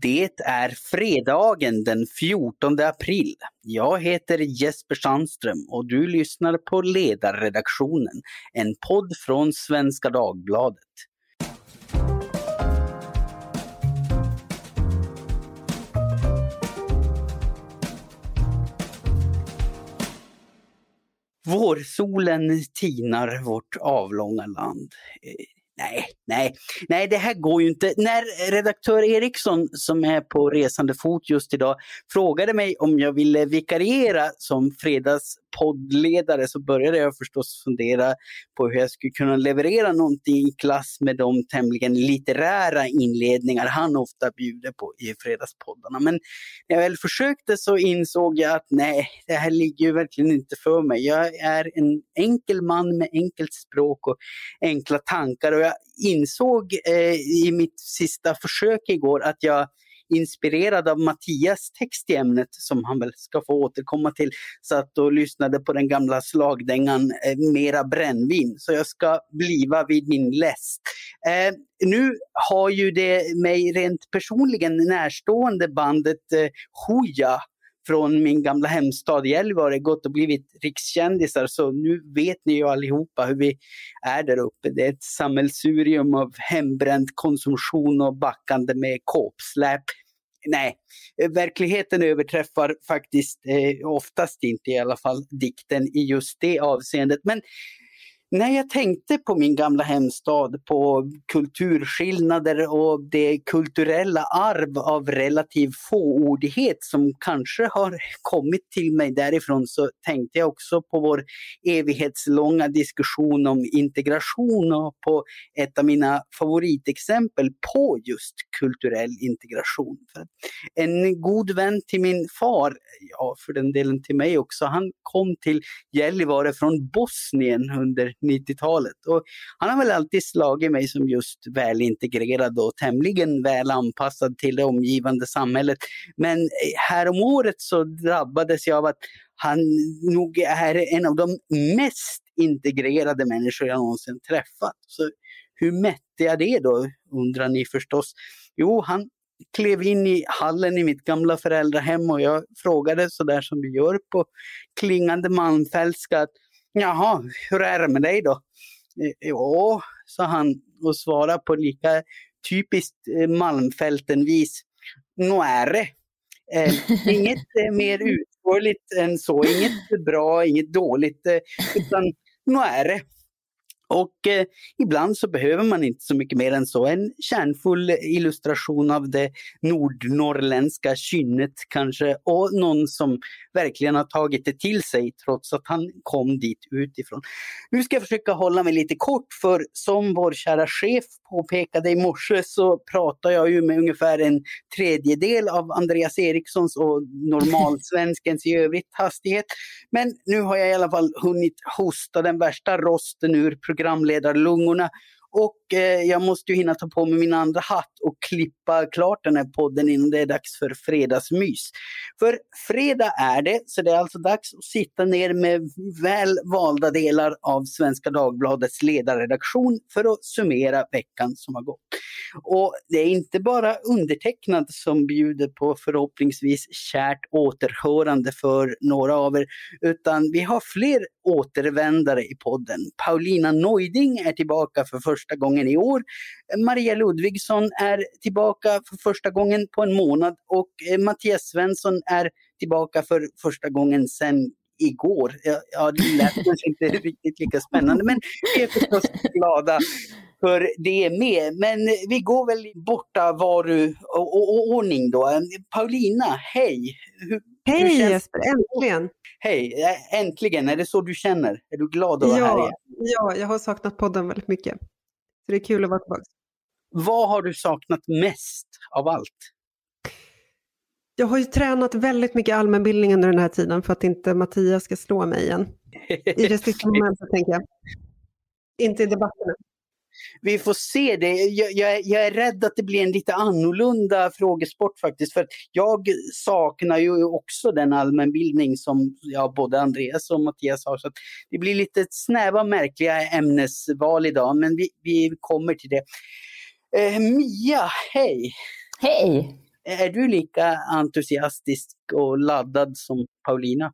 Det är fredagen den 14 april. Jag heter Jesper Sandström och du lyssnar på Ledarredaktionen, en podd från Svenska Dagbladet. Vårsolen tinar vårt avlånga land. Nej, nej, nej, det här går ju inte. När redaktör Eriksson som är på resande fot just idag frågade mig om jag ville vikariera som fredags poddledare så började jag förstås fundera på hur jag skulle kunna leverera någonting i klass med de tämligen litterära inledningar han ofta bjuder på i fredagspoddarna. Men när jag väl försökte så insåg jag att nej, det här ligger ju verkligen inte för mig. Jag är en enkel man med enkelt språk och enkla tankar och jag insåg eh, i mitt sista försök igår att jag inspirerad av Mattias text i ämnet som han väl ska få återkomma till, satt och lyssnade på den gamla slagdängan eh, Mera brännvin. Så jag ska bliva vid min läst. Eh, nu har ju det mig rent personligen närstående bandet eh, Hooja från min gamla hemstad Gällivare gått och blivit rikskändisar så nu vet ni ju allihopa hur vi är där uppe. Det är ett sammelsurium av hembränd konsumtion och backande med kåpsläp. Nej, verkligheten överträffar faktiskt eh, oftast inte i alla fall dikten i just det avseendet. Men när jag tänkte på min gamla hemstad, på kulturskillnader och det kulturella arv av relativ fåordighet som kanske har kommit till mig därifrån så tänkte jag också på vår evighetslånga diskussion om integration och på ett av mina favoritexempel på just kulturell integration. En god vän till min far, ja för den delen till mig också, han kom till Gällivare från Bosnien under 90-talet. Och han har väl alltid slagit mig som just välintegrerad och tämligen väl anpassad till det omgivande samhället. Men eh, häromåret så drabbades jag av att han nog är en av de mest integrerade människor jag någonsin träffat. Så hur mätte jag det då, undrar ni förstås. Jo, han klev in i hallen i mitt gamla föräldrahem och jag frågade så där som vi gör på klingande malmfältska Jaha, hur är det med dig då? Ja, sa han och svarade på lika typiskt eh, Malmfälten-vis. Nå är det. Eh, inget eh, mer utförligt än så, inget bra, inget dåligt, eh, utan nå är det. Och eh, ibland så behöver man inte så mycket mer än så. En kärnfull illustration av det nordnorrländska kynnet kanske och någon som verkligen har tagit det till sig trots att han kom dit utifrån. Nu ska jag försöka hålla mig lite kort för som vår kära chef påpekade i morse så pratar jag ju med ungefär en tredjedel av Andreas Erikssons och normalsvenskens i övrigt hastighet. Men nu har jag i alla fall hunnit hosta den värsta rosten ur programledarlungorna och eh, jag måste ju hinna ta på mig min andra hatt och klippa klart den här podden innan det är dags för fredagsmys. För fredag är det, så det är alltså dags att sitta ner med väl valda delar av Svenska Dagbladets ledarredaktion för att summera veckan som har gått. Och det är inte bara undertecknad som bjuder på förhoppningsvis kärt återhörande för några av er, utan vi har fler återvändare i podden. Paulina Neuding är tillbaka för första gången i år. Maria Ludvigsson är tillbaka för första gången på en månad och eh, Mattias Svensson är tillbaka för första gången sedan igår. Ja, det lät kanske inte riktigt lika spännande, men vi är förstås glada för det med. Men vi går väl borta varu och, och, och ordning då. Paulina, hej! Hur, hej hur Jesper, äntligen! Hej, äntligen! Är det så du känner? Är du glad att vara ja, här igen? Ja, jag har saknat podden väldigt mycket. Så det är kul att vara tillbaka. Vad har du saknat mest av allt? Jag har ju tränat väldigt mycket allmänbildning under den här tiden för att inte Mattias ska slå mig igen. I det sista momentet tänker jag. Inte i debatterna. Vi får se det. Jag, jag, jag, är rädd att det blir en lite annorlunda frågesport faktiskt. För jag saknar ju också den allmänbildning som ja, både Andreas och Mattias har. Så det blir lite snäva märkliga ämnesval idag, men vi, vi kommer till det. Eh, Mia, hej! Hej! Är du lika entusiastisk och laddad som Paulina?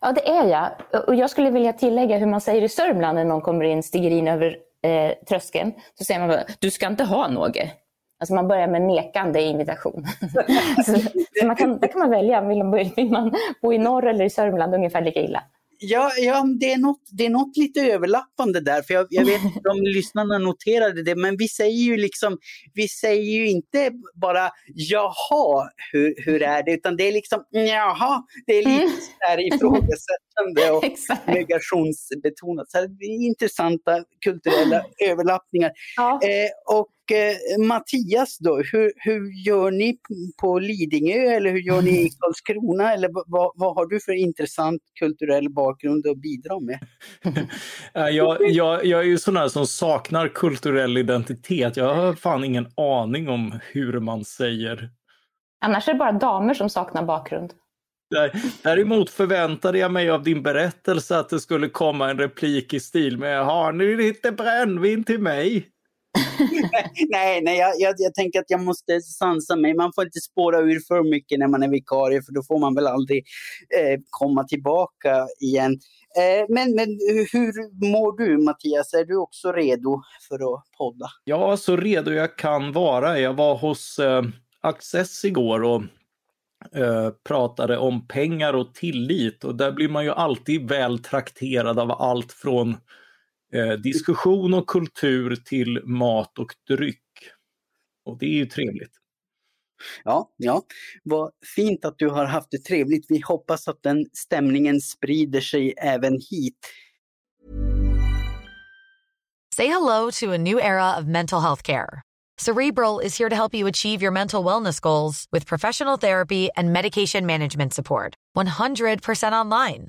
Ja, det är jag. Och jag skulle vilja tillägga hur man säger i Sörmland när någon kommer in, stiger in över eh, tröskeln. Så säger man bara, du ska inte ha något. Alltså man börjar med nekande invitation. så, så man kan, där kan man välja, vill man, vill man bo i norr eller i Sörmland ungefär lika illa. Ja, ja det, är något, det är något lite överlappande där, för jag, jag vet inte om lyssnarna noterade det, men vi säger ju liksom, vi säger ju inte bara jaha, hur, hur är det, utan det är liksom jaha, det är lite mm. ifrågasättande och negationsbetonat. Så det är intressanta kulturella överlappningar. Ja. Eh, och eh, Mattias då, hur, hur gör ni på Lidingö eller hur gör ni i Karlskrona? Eller vad, vad har du för intressant kulturell bakgrund att bidra med? jag, jag, jag är ju sån här som saknar kulturell identitet. Jag har fan ingen aning om hur man säger. Annars är det bara damer som saknar bakgrund. Däremot förväntade jag mig av din berättelse att det skulle komma en replik i stil med Har ni lite brännvin till mig? nej, nej jag, jag, jag, tänker att jag måste sansa mig. Man får inte spåra ur för mycket när man är vikarie för då får man väl aldrig eh, komma tillbaka igen. Eh, men, men hur mår du Mattias? Är du också redo för att podda? Ja, så redo jag kan vara. Jag var hos eh, Access igår och eh, pratade om pengar och tillit och där blir man ju alltid väl trakterad av allt från eh, diskussion och kultur till mat och dryck. Och det är ju trevligt. Ja, ja, vad fint att du har haft det trevligt. Vi hoppas att den stämningen sprider sig även hit. Say hello to a new era of mental health care. Cerebral is here to help you achieve your mental wellness goals with professional therapy and medication management support. 100% online.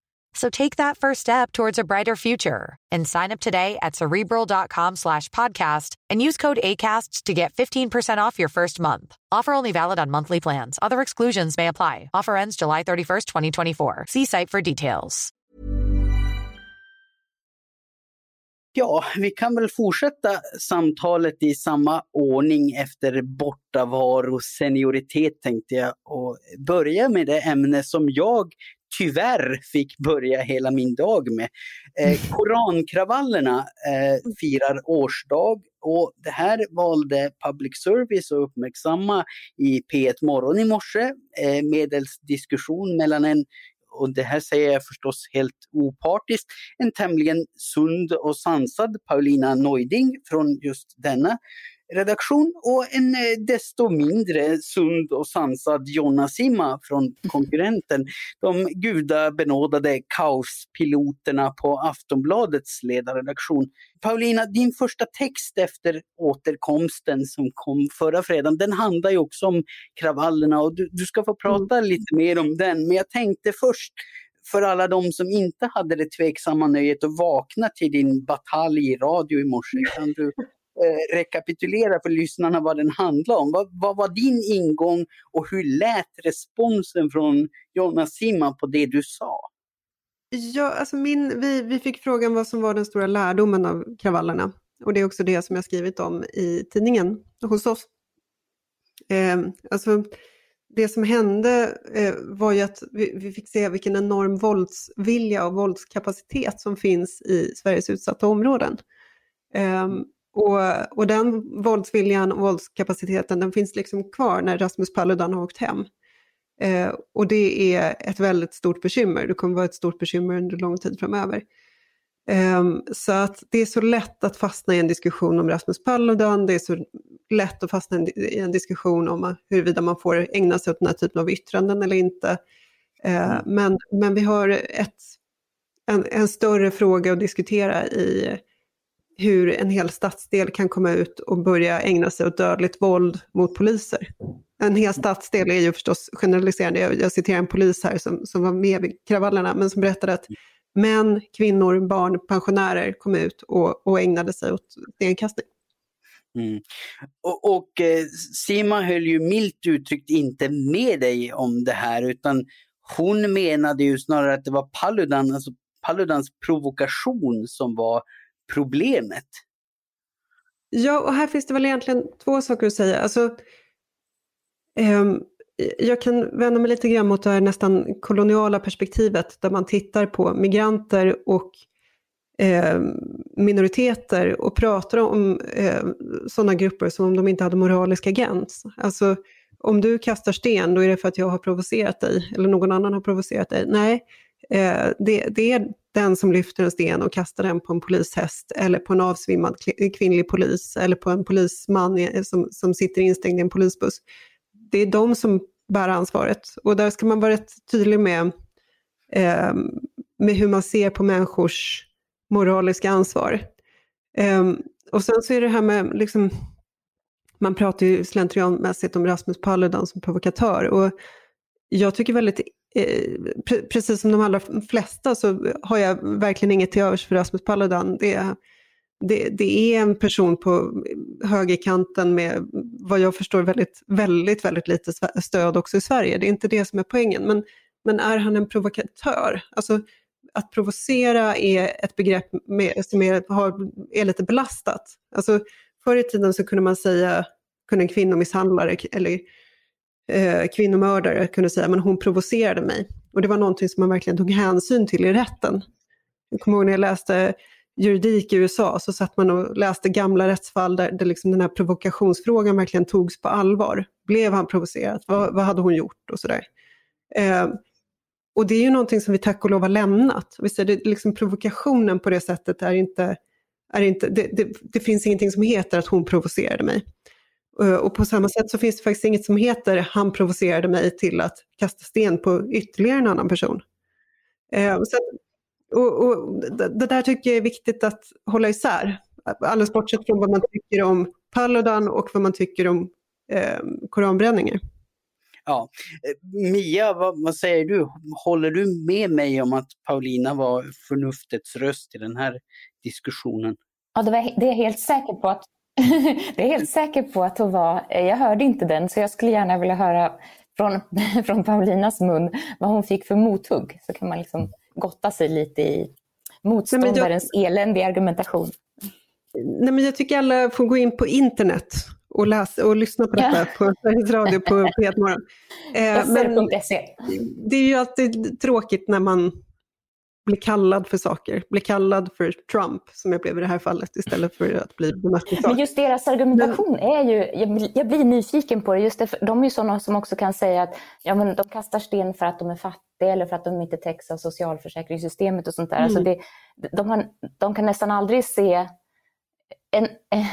So take that first step towards a brighter future and sign up today at cerebral.com slash podcast and use code ACasts to get 15% off your first month. Offer only valid on monthly plans. Other exclusions may apply. Offer ends July 31st, 2024. See site for details. Ja, vi kan väl fortsätta samtalet i samma ordning efter bortavaro senioritet tänkte jag och börja med det ämne som jag tyvärr fick börja hela min dag med. Eh, korankravallerna eh, firar årsdag och det här valde Public Service att uppmärksamma i P1 Morgon i morse eh, medels diskussion mellan en och det här säger jag förstås helt opartiskt, en tämligen sund och sansad Paulina Neuding från just denna redaktion och en eh, desto mindre sund och sansad Jonna Sima från konkurrenten. De gudabenådade kaospiloterna på Aftonbladets ledarredaktion. Paulina, din första text efter återkomsten som kom förra fredagen, den handlar ju också om kravallerna och du, du ska få prata mm. lite mer om den. Men jag tänkte först, för alla de som inte hade det tveksamma nöjet att vakna till din batalj i radio i morse, kan du eh, rekapitulera för lyssnarna vad den handlar om. Vad, vad, var din ingång och hur lät responsen från Jonas Simman på det du sa? Ja, alltså min, vi, vi fick frågan vad som var den stora lärdomen av kravallerna. Och det är också det som jag skrivit om i tidningen hos oss. Eh, alltså, det som hände eh, var ju att vi, vi, fick se vilken enorm våldsvilja och våldskapacitet som finns i Sveriges utsatta områden. Eh, och, och den våldsviljan och våldskapaciteten den finns liksom kvar när Rasmus Paludan har åkt hem. Eh, och det är ett väldigt stort bekymmer, det kommer vara ett stort bekymmer under lång tid framöver. Eh, så att det är så lätt att fastna i en diskussion om Rasmus Paludan, det är så lätt att fastna i en diskussion om huruvida man får ägna sig åt den här typen av yttranden eller inte. Eh, men, men vi har ett, en, en större fråga att diskutera i hur en hel stadsdel kan komma ut och börja ägna sig åt dödligt våld mot poliser. en hel stadsdel är ju förstås generaliserande. Jag, jag citerar en polis här som, som var med vid kravallerna, men som berättade att män, kvinnor, barn, pensionärer kom ut och, och ägnade sig åt stenkastning. Mm. Och, och eh, Sima höll ju milt uttryckt inte med dig om det här utan hon menade ju snarare att det var Paludan, alltså Paludans provokation som var problemet. Ja, och här finns det väl egentligen två saker att säga. Alltså, eh, jag kan vända mig lite grann mot det här nästan koloniala perspektivet där man tittar på migranter och eh, minoriteter och pratar om eh, sådana grupper som om de inte hade moralisk agens. Alltså om du kastar sten då är det för att jag har provocerat dig eller någon annan har provocerat dig. Nej, eh, det, det, är den som lyfter en sten och kastar den på en polishäst eller på en avsvimmad kvinnlig polis eller på en polisman som, som sitter instängd i en polisbuss. Det är de som bär ansvaret och där ska man vara rätt tydlig med, eh, med hur man ser på människors moraliska ansvar. Eh, och sen så är det här med, liksom, man pratar ju slentrianmässigt om Rasmus Paludan som provokatör och jag tycker väldigt Eh, precis som de allra flesta så har jag verkligen inget till övers för Rasmus Paludan. Det, det, det, är en person på högerkanten med vad jag förstår väldigt, väldigt, väldigt lite stöd också i Sverige. Det är inte det som är poängen. Men, men är han en provokatör? Alltså, att provocera är ett begrepp med, som är, har, är lite belastat. Alltså, förr i tiden så kunde man säga, kunde en kvinnomisshandlare eller eh, kvinnomördare kunde säga men hon provocerade mig. Och det var någonting som man verkligen tog hänsyn till i rätten. Jag kommer ihåg när jag läste juridik i USA så satt man och läste gamla rättsfall där, där liksom den här provokationsfrågan verkligen togs på allvar. Blev han provocerad? Vad, vad hade hon gjort? Och sådär. Eh, och det är ju någonting som vi tack och lov har lämnat. Vi är det liksom provokationen på det sättet är inte, är inte det, det, det finns ingenting som heter att hon provocerade mig. Eh, och på samma sätt så finns det faktiskt inget som heter han provocerade mig till att kasta sten på ytterligare en annan person. Eh, så, och, och det där tycker jag är viktigt att hålla isär. Alldeles bortsett från vad man tycker om Paludan och vad man tycker om eh, koranbränningar. Ja. Eh, Mia, vad, vad, säger du? Håller du med mig om att Paulina var förnuftets röst i den här diskussionen? Ja, det, var, det är jag helt säker på att det är helt säker på att hon var. Jag hörde inte den så jag skulle gärna vilja höra från, från Paulinas mun vad hon fick för mothugg. Så kan man liksom gotta sig lite i motståndarens jag... eländiga argumentation. Nej, men jag tycker alla får gå in på internet och, läsa, och lyssna på detta på Sveriges Radio på P1 Morgon. Eh, men det är ju alltid tråkigt när man bli kallad för saker, bli kallad för Trump som jag blev i det här fallet istället för att bli bemött Men just deras argumentation men... är ju, jag, jag, blir nyfiken på det, just det, de är ju sådana som också kan säga att ja, men de kastar sten för att de är fattiga eller för att de inte täcks av socialförsäkringssystemet och sånt där. Alltså mm. Alltså det, de, har, de kan nästan aldrig se en, eh,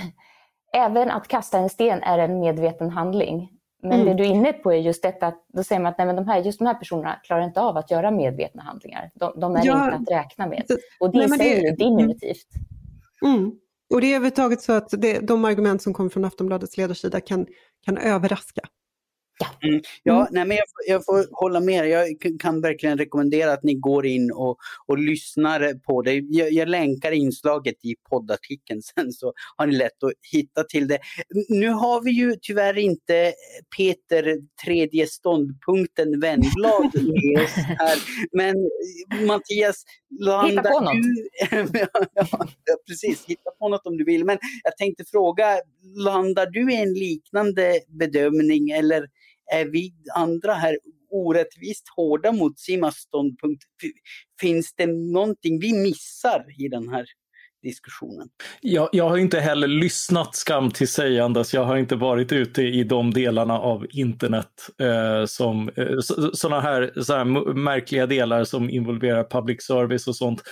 Även att kasta en sten är en medveten handling. Men mm. det du är inne på är just detta att då säger man att nej, men de här, just de här personerna klarar inte av att göra medvetna handlingar. De, de är ja. inte att räkna med. Och det nej, säger det, ju diminutivt. Mm. Och det är överhuvudtaget så att det, de argument som kommer från Aftonbladets ledarsida kan, kan överraska. Ja, mm. ja mm. nej, men jag, jag, får hålla med. Jag kan verkligen rekommendera att ni går in och, och lyssnar på det. Jag, jag länkar inslaget i poddartikeln sen så har ni lätt att hitta till det. Nu har vi ju tyvärr inte Peter tredje ståndpunkten Wennblad med oss här. Men Mattias, hitta på något. Du, ja, precis, hitta på något om du vill. Men jag tänkte fråga, landar du i en liknande bedömning eller är vi andra här orättvist hårda mot Simas ståndpunkt? Finns det någonting vi missar i den här diskussionen? Jag, jag har inte heller lyssnat skam till sägandes. Jag har inte varit ute i de delarna av internet eh, som eh, sådana här, så här märkliga delar som involverar public service och sånt.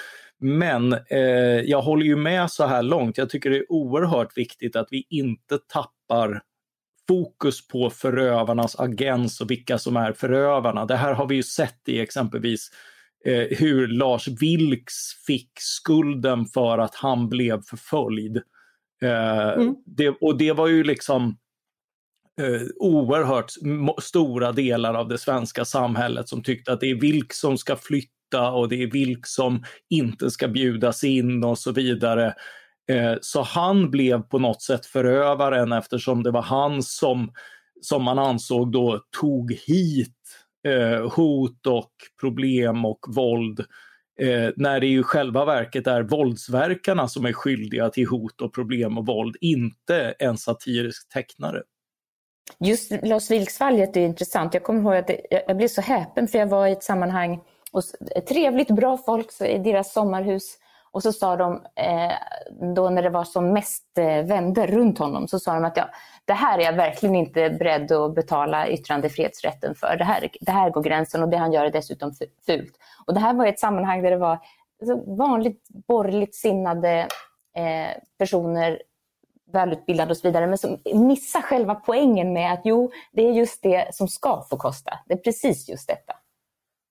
Men eh, jag håller ju med så här långt. Jag tycker det är oerhört viktigt att vi inte tappar fokus på förövarnas agens och vilka som är förövarna. Det här har vi ju sett i exempelvis eh, hur Lars Vilks fick skulden för att han blev förföljd. Eh, mm. det, och det var ju liksom eh, oerhört stora delar av det svenska samhället som tyckte att det är vilk som ska flytta och det är vilk som inte ska bjudas in och så vidare. Eh, så han blev på något sätt förövaren eftersom det var han som, som man ansåg då tog hit eh, hot och problem och våld Eh, när det i själva verket är våldsverkarna som är skyldiga till hot och problem och våld, inte en satirisk tecknare. Just Lars Vilks-fallet är intressant. Jag kommer ihåg att jag blev så häpen för jag var i ett sammanhang hos trevligt bra folk i deras sommarhus och så sa de, eh, då när det var som mest eh, vänner runt honom, så sa de att ja, det här är jag verkligen inte beredd att betala yttrandefrihetsrätten för. Det här, det här går gränsen och det han gör är dessutom fult. Och det här var ett sammanhang där det var alltså, vanligt borgerligt sinnade eh, personer välutbildade och så vidare, men som missar själva poängen med att jo, det är just det som ska få kosta. Det är precis just detta.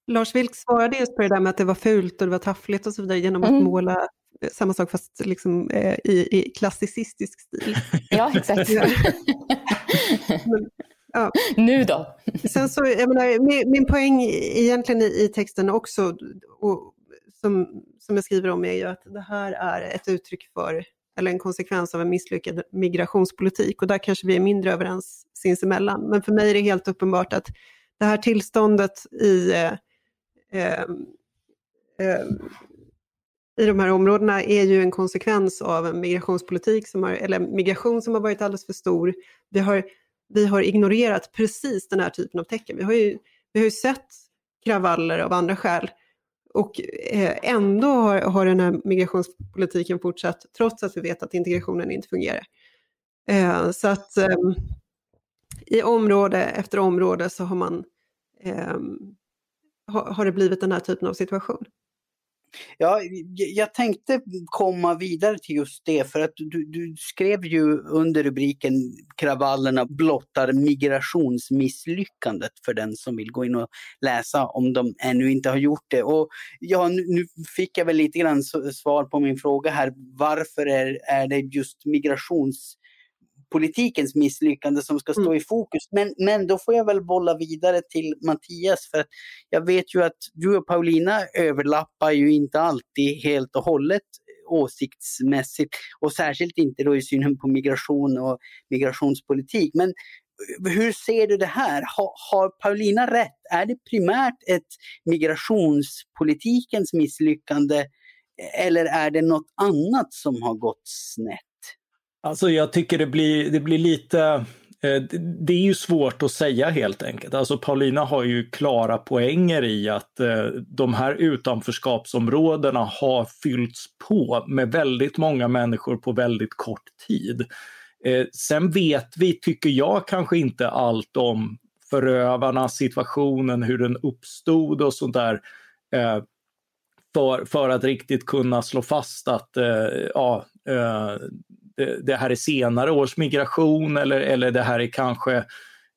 Lars Vilks svarade just på det där med att det var fult och det var taffligt och så vidare genom att mm. måla samma sak fast liksom, eh, i, i klassicistisk stil. Ja, exakt. Men, ja. Nu då? Sen så, jag menar, min, min poäng egentligen i, i texten också, och, som, som jag skriver om, är ju att det här är ett uttryck för, eller en konsekvens av en misslyckad migrationspolitik. Och där kanske vi är mindre överens sinsemellan. Men för mig är det helt uppenbart att det här tillståndet i eh, eh, eh, Ehm, ehm, i de här områdena är ju en konsekvens av en migrationspolitik som har, eller migration som har varit alldeles för stor. Vi har, vi har ignorerat precis den här typen av tecken. Vi har ju, vi har ju sett kravaller av andra skäl och eh, ändå har, har den här migrationspolitiken fortsatt trots att vi vet att integrationen inte fungerar. Eh, så att ehm, i område efter område så har man har det blivit den här typen av situation. Ja, jag tänkte komma vidare till just det för att du, du, skrev ju under rubriken Kravallerna blottar migrationsmisslyckandet för den som vill gå in och läsa om de ännu inte har gjort det. Och ja, nu, nu fick jag väl lite grann svar på min fråga här. Varför är, är det just migrations politikens misslyckande som ska stå mm. i fokus. Men, men då får jag väl bolla vidare till Mattias för jag vet ju att du och Paulina överlappar ju inte alltid helt och hållet åsiktsmässigt och särskilt inte då i synen på migration och migrationspolitik. Men hur ser du det här? Har, har Paulina rätt? Är det primärt ett migrationspolitikens misslyckande eller är det något annat som har gått snett? Alltså jag tycker det blir, det blir lite eh, det är ju svårt att säga helt enkelt. Alltså Paulina har ju klara poänger i att eh, de här utanförskapsområdena har fyllts på med väldigt många människor på väldigt kort tid. Eh, sen vet vi, tycker jag, kanske inte allt om förövarna, situationen, hur den uppstod och sånt där. För, för att riktigt kunna slå fast att ja, det här är senare års migration eller, eller det här är kanske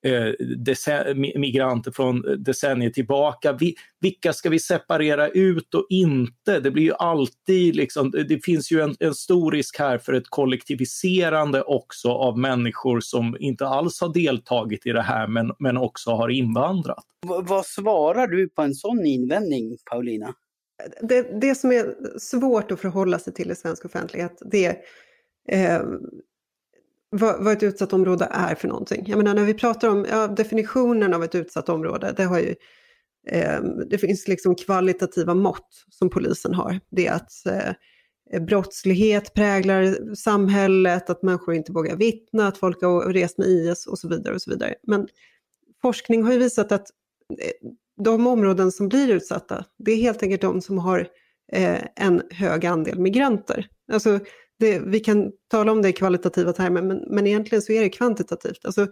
eh, migranter från decennier tillbaka. Vi, vilka ska vi separera ut och inte? Det blir ju alltid liksom, det finns ju en, en stor risk här för ett kollektiviserande också av människor som inte alls har deltagit i det här men, men också har invandrat. V vad svarar du på en sån invändning, Paulina? Det, det som är svårt att förhålla sig till i svensk offentlighet, det är eh, vad, vad, ett utsatt område är för någonting. Jag menar när vi pratar om ja, definitionen av ett utsatt område, det, har ju, eh, det finns liksom kvalitativa mått som polisen har. Det är att eh, brottslighet präglar samhället, att människor inte vågar vittna, att folk har rest med IS och så vidare. och så vidare. Men forskning har ju visat att eh, de områden som blir utsatta, det är helt enkelt de som har eh, en hög andel migranter. Alltså det, vi kan tala om det i kvalitativa termer, men, men egentligen så är det kvantitativt. Alltså,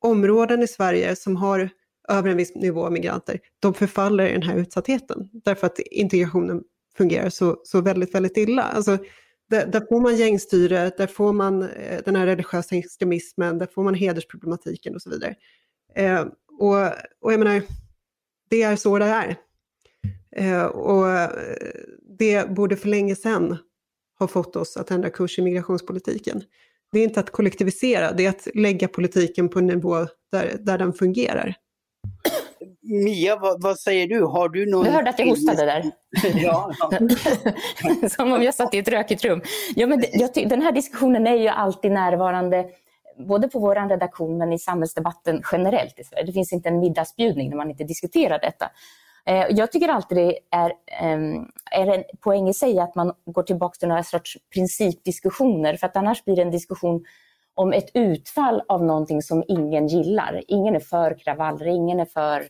områden i Sverige som har över en viss nivå av migranter, de förfaller i den här utsattheten. Därför att integrationen fungerar så, så väldigt, väldigt illa. Alltså, där, där får man gängstyre, där får man eh, den här religiösa extremismen, där får man hedersproblematiken och så vidare. Eh, och, och jag menar, det är så det är. Eh, och eh, det borde för länge sedan har fått oss att ändra kurs i migrationspolitiken. Det är inte att kollektivisera, det är att lägga politiken på en nivå där, där den fungerar. Mia, vad, vad, säger du? Har du någon... Du hörde att jag hostade där. ja, ja. Som om jag satt i ett rökigt rum. Ja, men jag, den här diskussionen är ju alltid närvarande både på vår redaktion men i samhällsdebatten generellt i Sverige. Det finns inte en middagsbjudning när man inte diskuterar detta. Eh, jag tycker alltid det är, eh, är en poäng i sig att man går tillbaka till några sorts principdiskussioner för att annars blir det en diskussion om ett utfall av någonting som ingen gillar. Ingen är för kravaller, ingen är för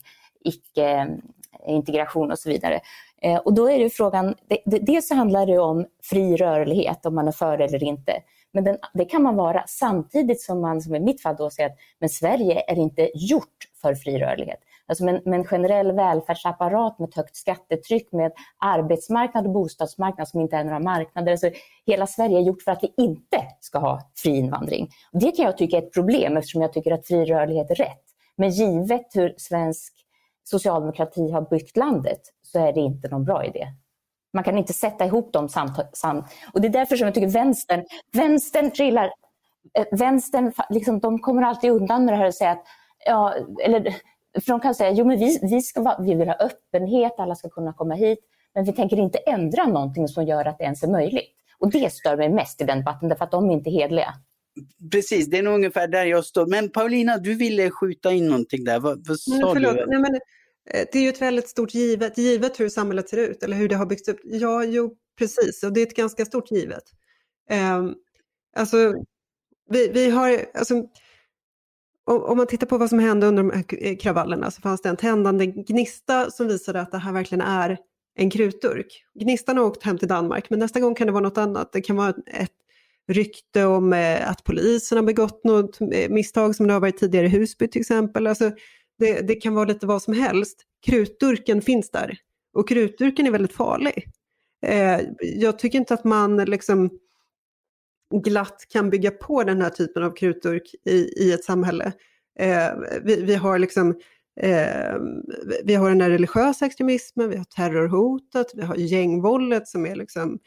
icke-integration eh, och så vidare. Eh, och då är det frågan, dels så handlar det om fri rörlighet, om man är för eller inte. Men den, det kan man vara samtidigt som man, som i mitt fall, då säger att men Sverige är inte gjort för fri rörlighet. Alltså med, med en generell välfärdsapparat med ett högt skattetryck, med arbetsmarknad och bostadsmarknad som inte är några marknader. Alltså hela Sverige är gjort för att vi inte ska ha fri invandring. Det kan jag tycka är ett problem eftersom jag tycker att fri rörlighet är rätt. Men givet hur svensk socialdemokrati har byggt landet så är det inte någon bra idé. Man kan inte sätta ihop dem samt. Och det är därför som jag tycker vänstern, vänstern trillar, eh, vänstern, liksom, de kommer alltid undan med det här och säga att, ja, eller för de kan säga, jo men vi, vi, ska vara, vi vill ha öppenhet, alla ska kunna komma hit, men vi tänker inte ändra någonting som gör att det ens är möjligt. Och det stör mig mest i den debatten, därför att de är inte hedliga. Precis, det är nog ungefär där jag står. Men Paulina, du ville skjuta in någonting där. Vad, vad sa men du? Nej, men, Eh, det är ju ett väldigt stort givet, givet hur samhället ser ut eller hur det har byggts upp. Ja, jo, precis, och det är ett ganska stort givet. Um, alltså, vi, vi har, alltså, om man tittar på vad som hände under de här eh, kravallerna så fanns det en tändande gnista som visade att det här verkligen är en krutdurk. Gnistan har åkt hem till Danmark men nästa gång kan det vara något annat. Det kan vara ett rykte om eh, att polisen har begått något eh, misstag som det har varit tidigare i Husby till exempel. Alltså, det, det kan vara lite vad som helst. Krutdurken finns där och krutdurken är väldigt farlig. Eh, jag tycker inte att man liksom glatt kan bygga på den här typen av krutdurk i, i ett samhälle. Eh, vi, vi, har liksom eh, vi har den här religiösa extremismen, vi har terrorhotet, vi har gängvåldet som är liksom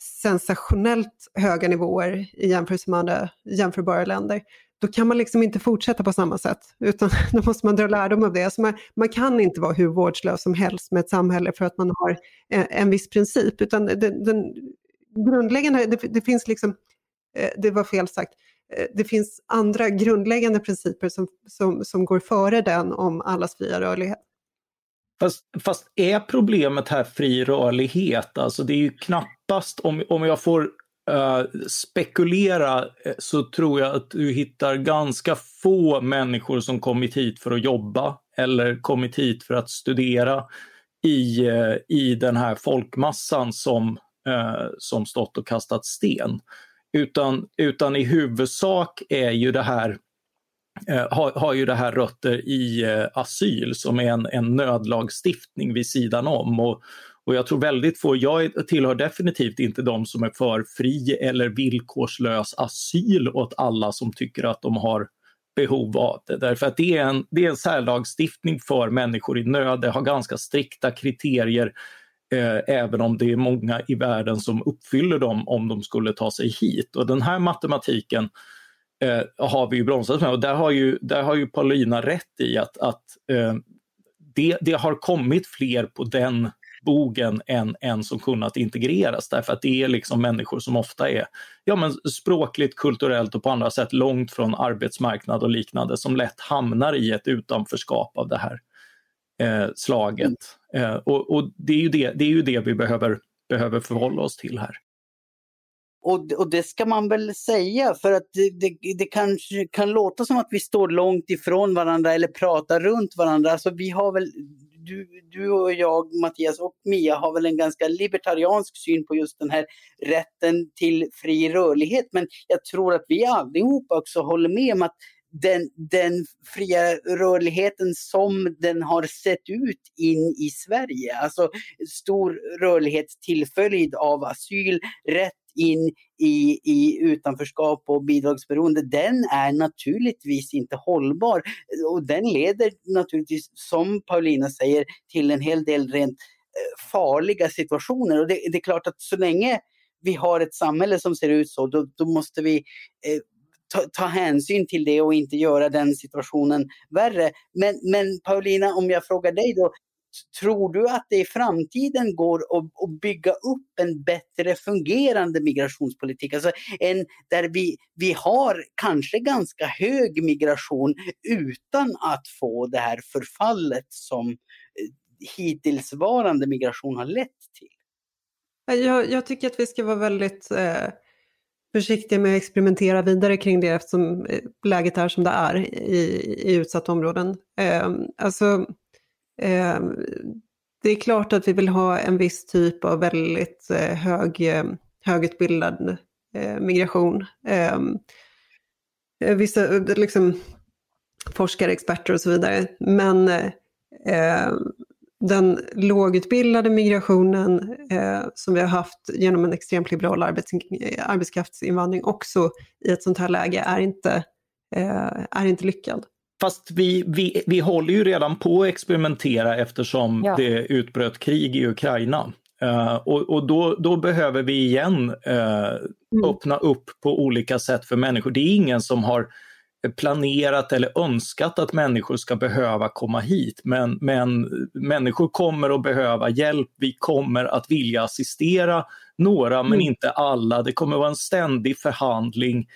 sensationellt höga nivåer i jämförelse med andra jämförbara länder. Då kan man liksom inte fortsätta på samma sätt, utan då måste man dra lärdom av det. Alltså man, man kan inte vara hur vårdslös som helst med ett samhälle för att man har en, en viss princip, utan den, den grundläggande, det, det finns liksom eh, det var fel sagt. Eh, det finns andra grundläggande principer som, som, som går före den om allas fria rörlighet. Fast, fast, är problemet här fri rörlighet? Alltså det är ju knappast, om, om jag får uh, spekulera, eh, så tror jag att du hittar ganska få människor som kommit hit för att jobba eller kommit hit för att studera i, uh, i den här folkmassan som, uh, som stått och kastat sten. Utan, utan i huvudsak är ju det här har, har, ju det här rötter i eh, asyl som är en, en nödlagstiftning vid sidan om. Och, och jag tror väldigt få, jag tillhör definitivt inte de som är för fri eller villkorslös asyl åt alla som tycker att de har behov av det. Därför att det är en, det är en särlagstiftning för människor i nöd, det har ganska strikta kriterier eh, även om det är många i världen som uppfyller dem om de skulle ta sig hit. Och den här matematiken eh, har vi ju bromsat med och där har ju, där har ju Paulina rätt i att, att eh, det, det har kommit fler på den bogen än, än som kunnat integreras därför att det är liksom människor som ofta är ja, men språkligt, kulturellt och på andra sätt långt från arbetsmarknad och liknande som lätt hamnar i ett utanförskap av det här eh, slaget. Eh, och, och det, är ju det, det är ju det vi behöver, behöver förhålla oss till här. Och, och det ska man väl säga för att det, det, det, kanske kan låta som att vi står långt ifrån varandra eller pratar runt varandra. Alltså vi har väl, du, du och jag, Mattias och Mia har väl en ganska libertariansk syn på just den här rätten till fri rörlighet. Men jag tror att vi allihopa också håller med om att den, den fria rörligheten som den har sett ut in i Sverige. Alltså stor rörlighet tillföljd av asyl, rätt in i, i utanförskap och bidragsberoende, den är naturligtvis inte hållbar. Och den leder naturligtvis, som Paulina säger, till en hel del rent eh, farliga situationer. Och det, det är klart att så länge vi har ett samhälle som ser ut så, då, då måste vi eh, ta, ta, hänsyn till det och inte göra den situationen värre. Men, men Paulina, om jag frågar dig då, Tror du att det i framtiden går att, att bygga upp en bättre fungerande migrationspolitik? Alltså en där vi, vi har kanske ganska hög migration utan att få det här förfallet som eh, hittillsvarande migration har lett till? Jag, jag tycker att vi ska vara väldigt eh, försiktiga med att experimentera vidare kring det eftersom eh, läget är som det är i, i utsatta områden. Eh, alltså, Ehm, det är klart att vi vill ha en viss typ av väldigt eh, hög, eh, högutbildad eh, migration. Ehm, vissa liksom, forskare, experter och så vidare. Men ehm, den lågutbildade migrationen eh, som vi har haft genom en extremt liberal arbets, arbetskraftsinvandring också i ett sånt här läge är inte, eh, är inte lyckad. Fast vi, vi, vi håller ju redan på att experimentera eftersom ja. det utbröt krig i Ukraina. Uh, och, och då, då, behöver vi igen uh, mm. öppna upp på olika sätt för människor. Det är ingen som har planerat eller önskat att människor ska behöva komma hit. Men, men människor kommer att behöva hjälp, vi kommer att vilja assistera några men mm. inte alla. Det kommer vara en ständig förhandling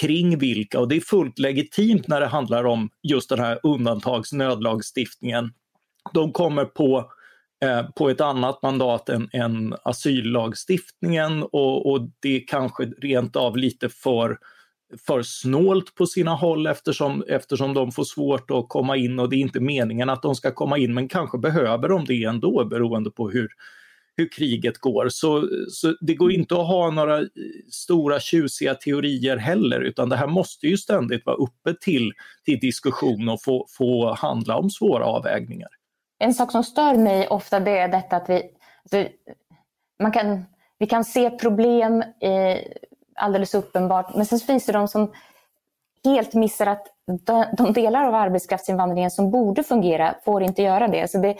kring vilka, och det är fullt legitimt när det handlar om just den här undantagsnödlagstiftningen. De kommer på, eh, på ett annat mandat än, än asyllagstiftningen och, och det är kanske rent av lite för för snålt på sina håll eftersom, eftersom de får svårt att komma in och det är inte meningen att de ska komma in men kanske behöver de det ändå beroende på hur, hur kriget går. Så, så det går inte att ha några stora tjusiga teorier heller utan det här måste ju ständigt vara uppe till, till diskussion och få, få handla om svåra avvägningar. En sak som stör mig ofta det är detta att vi, alltså, man kan, vi kan se problem eh, alldeles uppenbart men sen finns det de som helt missar att de delar av arbetskraftsinvandringen som borde fungera får inte göra det. Så det,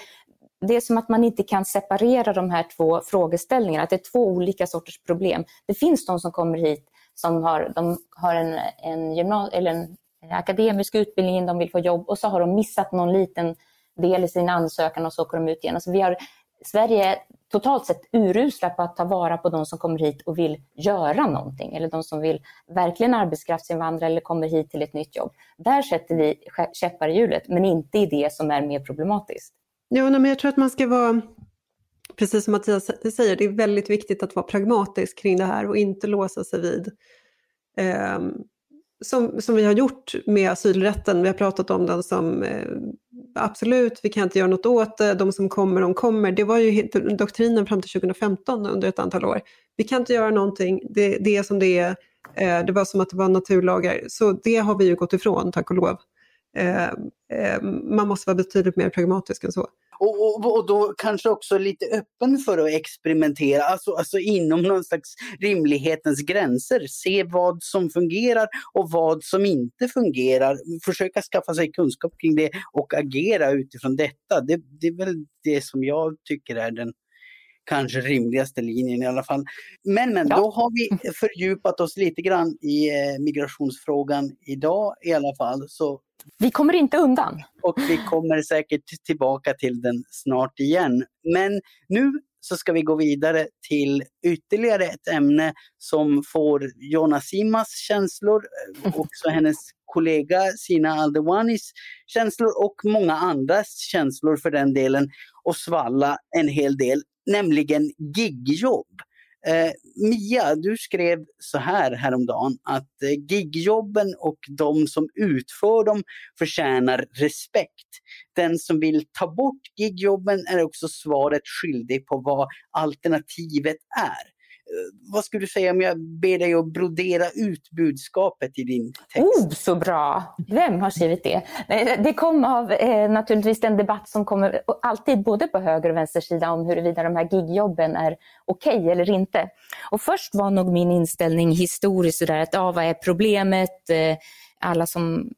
det är som att man inte kan separera de här två frågeställningarna, att det är två olika sorters problem. Det finns de som kommer hit som har, de har en, en, gymnas- eller en akademisk utbildning, de vill få jobb och så har de missat någon liten del i sin ansökan och så åker de ut igen. Alltså vi har, Sverige är totalt sett urusla på att ta vara på de som kommer hit och vill göra någonting eller de som vill verkligen arbetskraftsinvandra eller kommer hit till ett nytt jobb. Där sätter vi käppar i hjulet, men inte i det som är mer problematiskt. Ja, men jag tror att man ska vara, precis som Mattias säger, det är väldigt viktigt att vara pragmatisk kring det här och inte låsa sig vid eh, som, som vi har gjort med asylrätten, vi har pratat om den som eh, absolut, vi kan inte göra något åt det, de som kommer, de kommer. Det var ju doktrinen fram till 2015 under ett antal år. Vi kan inte göra någonting, det, det är som det är, eh, det var som att det var naturlagar. Så det har vi ju gått ifrån, tack och lov. Eh, eh, man måste vara betydligt mer pragmatisk än så. Och, och, och, då kanske också lite öppen för att experimentera, alltså, alltså inom någon slags rimlighetens gränser. Se vad som fungerar och vad som inte fungerar. Försöka skaffa sig kunskap kring det och agera utifrån detta. Det, det är väl det som jag tycker är den kanske rimligaste linjen i alla fall. Men, men ja. då har vi fördjupat oss lite grann i eh, migrationsfrågan idag i alla fall. Så vi kommer inte undan. Och vi kommer säkert tillbaka till den snart igen. Men nu så ska vi gå vidare till ytterligare ett ämne som får Jonna Simas känslor, eh, också hennes kollega Sina Aldewanis känslor och många andras känslor för den delen och svalla en hel del, nämligen gigjobb. Eh, Mia, du skrev så här häromdagen att eh, gigjobben och de som utför dem förtjänar respekt. Den som vill ta bort gigjobben är också svaret skyldig på vad alternativet är. Eh, vad skulle du säga om jag ber dig att brodera ut budskapet i din text? Oh, så bra! Vem har skrivit det? Det kom av eh, naturligtvis den debatt som kommer alltid både på höger och vänster sida om huruvida de här gigjobben är okej okay eller inte. Och först var nog min inställning historiskt sådär att ah, vad är problemet? Eh, alla som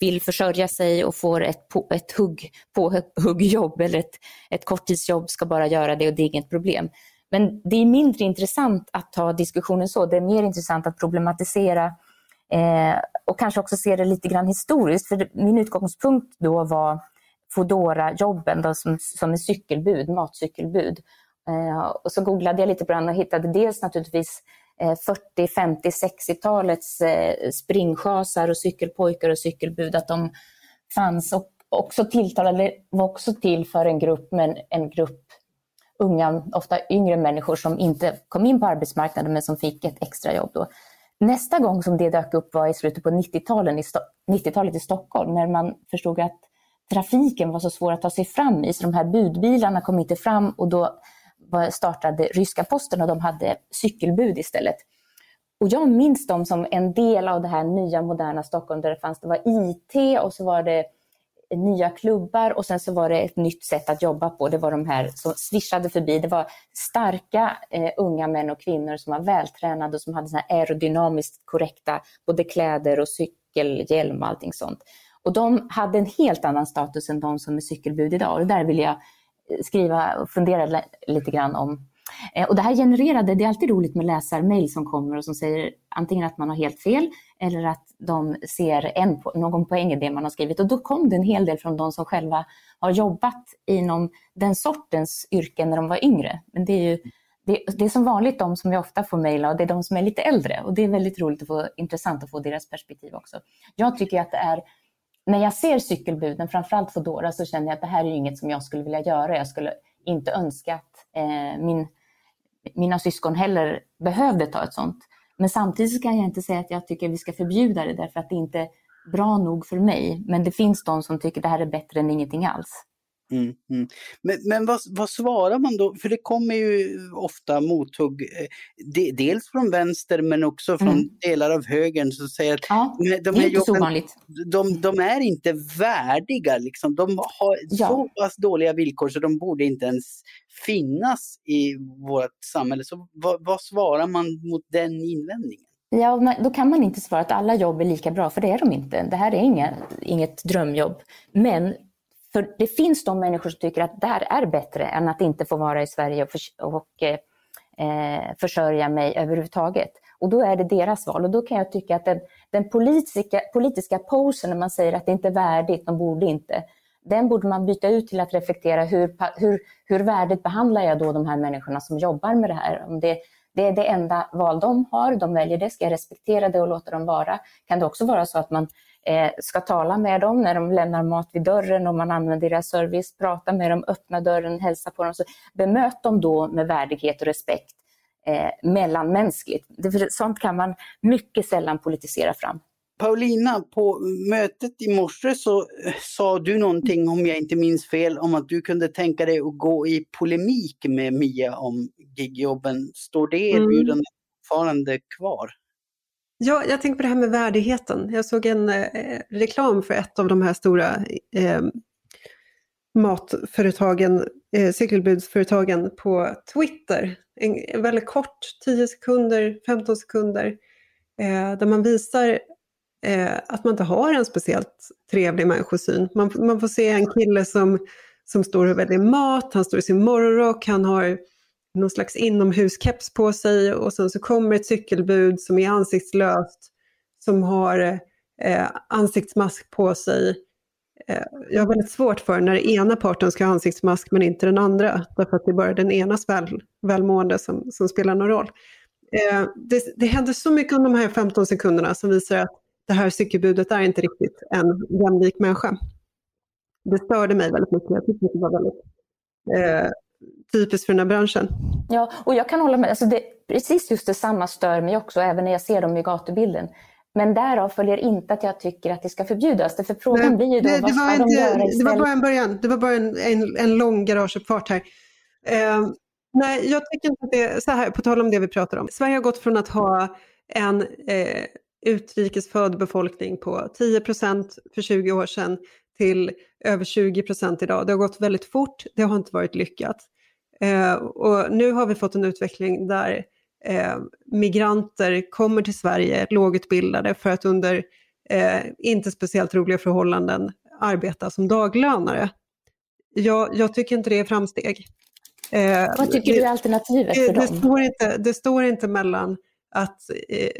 vill försörja sig och får ett, på, ett hugg, på, huggjobb eller ett, ett korttidsjobb ska bara göra det och det är inget problem. Men det är mindre intressant att ta diskussionen så. Det är mer intressant att problematisera eh, och kanske också se det lite grann historiskt. För min utgångspunkt då var Foodora-jobben som, som är cykelbud, matcykelbud. Eh, och så googlade jag lite på den och hittade dels naturligtvis 40, 50, 60-talets springschasar och cykelpojkar och cykelbud, att de fanns och också tilltalade, var också till för en grupp, men en grupp unga, ofta yngre människor som inte kom in på arbetsmarknaden men som fick ett extrajobb. Då. Nästa gång som det dök upp var i slutet på 90-talet i, 90 i Stockholm när man förstod att trafiken var så svår att ta sig fram i så de här budbilarna kom inte fram och då startade ryska posten och de hade cykelbud istället. Och jag minns dem som en del av det här nya moderna Stockholm där det fanns, det var IT och så var det nya klubbar och sen så var det ett nytt sätt att jobba på. Det var de här som svischade förbi. Det var starka eh, unga män och kvinnor som var vältränade och som hade såna aerodynamiskt korrekta både kläder och cykelhjälm och allting sånt. Och de hade en helt annan status än de som är cykelbud idag. Och där vill jag eh, skriva och fundera lite grann om. Eh, och det här genererade, det är alltid roligt med läsarmail som kommer och som säger antingen att man har helt fel eller att de ser en, någon poäng i det man har skrivit. Och då kom det en hel del från de som själva har jobbat inom den sortens yrken när de var yngre. Men det är ju det, det är som vanligt de som jag ofta får mejla och det är de som är lite äldre. Och det är väldigt roligt och få, intressant att få deras perspektiv också. Jag tycker att det är, när jag ser cykelbuden, framförallt Foodora, så känner jag att det här är inget som jag skulle vilja göra. Jag skulle inte önska att eh, min, mina syskon heller behövde ta ett sånt. Men samtidigt kan jag inte säga att jag tycker vi ska förbjuda det därför att det inte är bra nog för mig. Men det finns de som tycker det här är bättre än ingenting alls. Mm, mm. Men, men vad, vad, svarar man då? För det kommer ju ofta mothugg, eh, de, dels från vänster men också från mm. delar av högern som säger att ja, de, de, här jobben, de, de, är inte värdiga. Liksom. De har ja. så pass dåliga villkor så de borde inte ens finnas i vårt samhälle. Så vad, vad svarar man mot den invändningen? Ja, då kan man inte svara att alla jobb är lika bra, för det är de inte. Det här är inga, inget drömjobb. Men för det finns de människor som tycker att det här är bättre än att inte få vara i Sverige och, för, och eh, eh, försörja mig överhuvudtaget. Och då är det deras val. Och då kan jag tycka att den, den politiska, politiska posen när man säger att det inte är värdigt, de borde inte, den borde man byta ut till att reflektera hur, hur, hur värdigt behandlar jag då de här människorna som jobbar med det här? Om det, det är det enda val de har, de väljer det, ska jag respektera det och låta dem vara? Kan det också vara så att man ska tala med dem när de lämnar mat vid dörren, om man använder deras service, prata med dem, öppna dörren, hälsa på dem. Så bemöt dem då med värdighet och respekt eh, mellanmänskligt. Det, sånt kan man mycket sällan politisera fram. Paulina, på mötet i morse så eh, sa du någonting, om jag inte minns fel, om att du kunde tänka dig att gå i polemik med Mia om gigjobben. Står det erbjudandet mm. fortfarande kvar? Ja, jag tänkte på det här med värdigheten. Jag såg en eh, reklam för ett av de här stora eh, matföretagen, eh, cykelbudsföretagen på Twitter. En, en väldigt kort, 10 sekunder, 15 sekunder, eh, där man visar eh, att man inte har en speciellt trevlig människosyn. Man, man får se en kille som, som står och väljer mat, han står i sin morgonrock, han har någon slags inomhuskeps på sig och sen så kommer ett cykelbud som är ansiktslöst, som har eh, ansiktsmask på sig. Eh, jag har väldigt svårt för när ena parten ska ha ansiktsmask men inte den andra, därför att det är bara den enas väl, välmående som, som spelar någon roll. Eh, det, det händer så mycket under de här 15 sekunderna som visar att det här cykelbudet är inte riktigt en jämlik människa. Det störde mig väldigt mycket. Jag tyckte det var väldigt eh, typiskt för den här branschen. Ja, och jag kan hålla med. Alltså det, precis just detsamma stör mig också, även när jag ser dem i gatubilden. Men därav följer inte att jag tycker att det ska förbjudas. För frågan Nej, blir ju då, det, vad ska de göra istället? Det var bara en början, det var bara en, en, en lång garageuppfart här. Eh, nej, jag tycker inte att det är så här, på tal om det vi pratar om. Sverige har gått från att ha en eh, utrikesfödd befolkning på 10% för 20 år sedan till över 20% idag. Det har gått väldigt fort, det har inte varit lyckat. Eh, och nu har vi fått en utveckling där eh, migranter kommer till Sverige lågutbildade för att under eh, inte speciellt roliga förhållanden arbeta som daglönare. Jag, jag tycker inte det är framsteg. Eh, Vad tycker det, du är alternativet det, för det, dem? står inte, det står inte mellan att eh,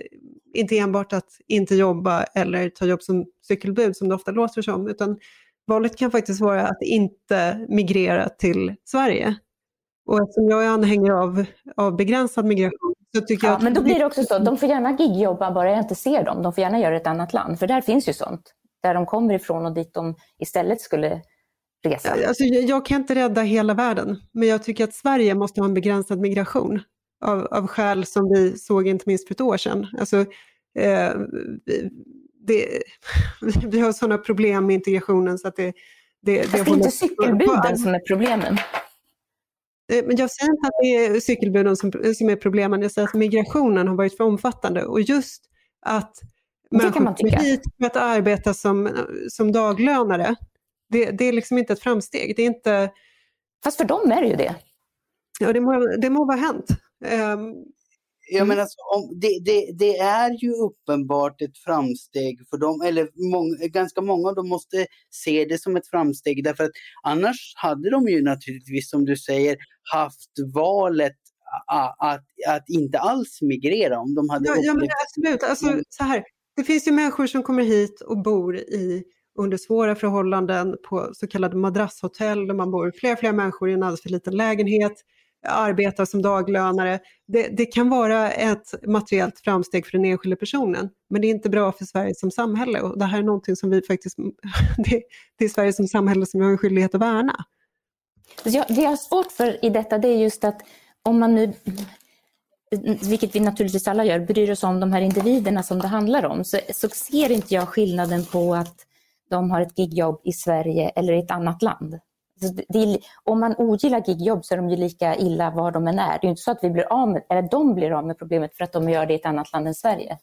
inte enbart att inte jobba eller ta jobb som cykelbud som det ofta låter som, utan valet kan faktiskt vara att inte migrera till Sverige. Och eftersom jag är anhängare av, av begränsad migration så tycker jag Ja, att... men då blir det också så, de får gärna gigjobba bara jag inte ser dem. De får gärna göra ett annat land, för där finns ju sånt. Där de kommer ifrån och dit de istället skulle resa. Alltså, jag, jag kan inte rädda hela världen, men jag tycker att Sverige måste ha en begränsad migration av, av skäl som vi såg inte minst för ett år sedan. Alltså, eh, det, vi har sådana problem med integrationen så att det... det, det Fast det är inte cykelbuden som är problemen. Eh, Men jag säger inte att det är cykelbuden som, som är problemen, jag säger att migrationen har varit för omfattande och just att människor man kommer hit för att arbeta som, som daglönare, det, det är liksom inte ett framsteg. Det, är inte, Fast för dem är det ju det. ja, det, må, det må vara hänt. Ehm, Jag menar, alltså, om, det, det, det är ju uppenbart ett framsteg för dem, eller många, ganska många av dem måste se det som ett framsteg därför att annars hade de ju naturligtvis, som du säger, haft valet att, att inte alls migrera om de hade Ja, ja men upplevt- absolut. Alltså, Mm. så här, det finns ju människor som kommer hit och bor i, under svåra förhållanden på så kallade madrasshotell där man bor fler och fler människor i en alldeles för liten lägenhet, arbetar som daglönare. Det, det kan vara ett materiellt framsteg för den enskilde personen, men det är inte bra för Sverige som samhälle och det här är någonting som vi faktiskt, det, det är Sverige som samhälle som vi har en skyldighet att värna. Alltså, jag, det jag har svårt för i detta det är just att om man nu, vilket vi naturligtvis alla gör, bryr oss om de här individerna som det handlar om, så, så ser inte jag skillnaden på att de har ett gigjobb i Sverige eller i ett annat land. Alltså, det, är, om man ogillar gigjobb så är de ju lika illa var de än är. Det är ju inte så att vi blir av med, eller de blir av med problemet för att de gör det i ett annat land än Sverige.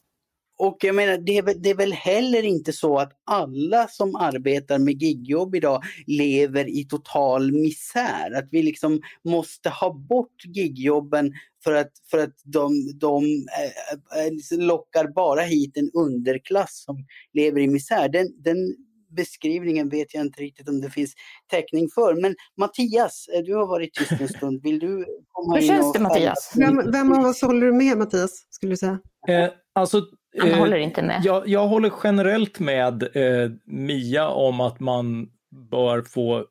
Och jag menar, det är, väl, det är väl heller inte så att alla som arbetar med gigjobb idag lever i total misär. Att vi liksom måste ha bort gigjobben för att, för att de, de eh, eh lockar bara hit en underklass som lever i misär. Den, den beskrivningen vet jag inte riktigt om det finns täckning för. Men Mattias, eh, du har varit tyst en stund. Vill du komma Hur in känns det, Mattias? Vem, vem av oss håller du med Mattias, skulle du säga? Eh, alltså, Han eh, håller inte med. Jag, jag håller generellt med eh, Mia om att man bör få, eh,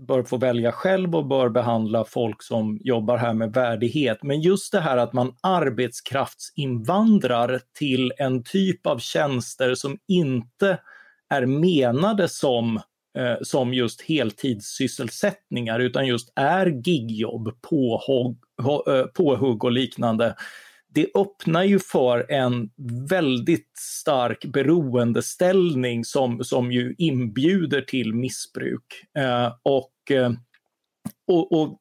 bör få välja själv och bör behandla folk som jobbar här med värdighet. Men just det här att man arbetskraftsinvandrar till en typ av tjänster som inte är menade som eh, som just heltidssysselsättningar utan just är gigjobb, påhugg, eh, påhugg och liknande det öppnar ju för en väldigt stark beroendeställning som, som ju inbjuder till missbruk. Eh, och, eh, och, och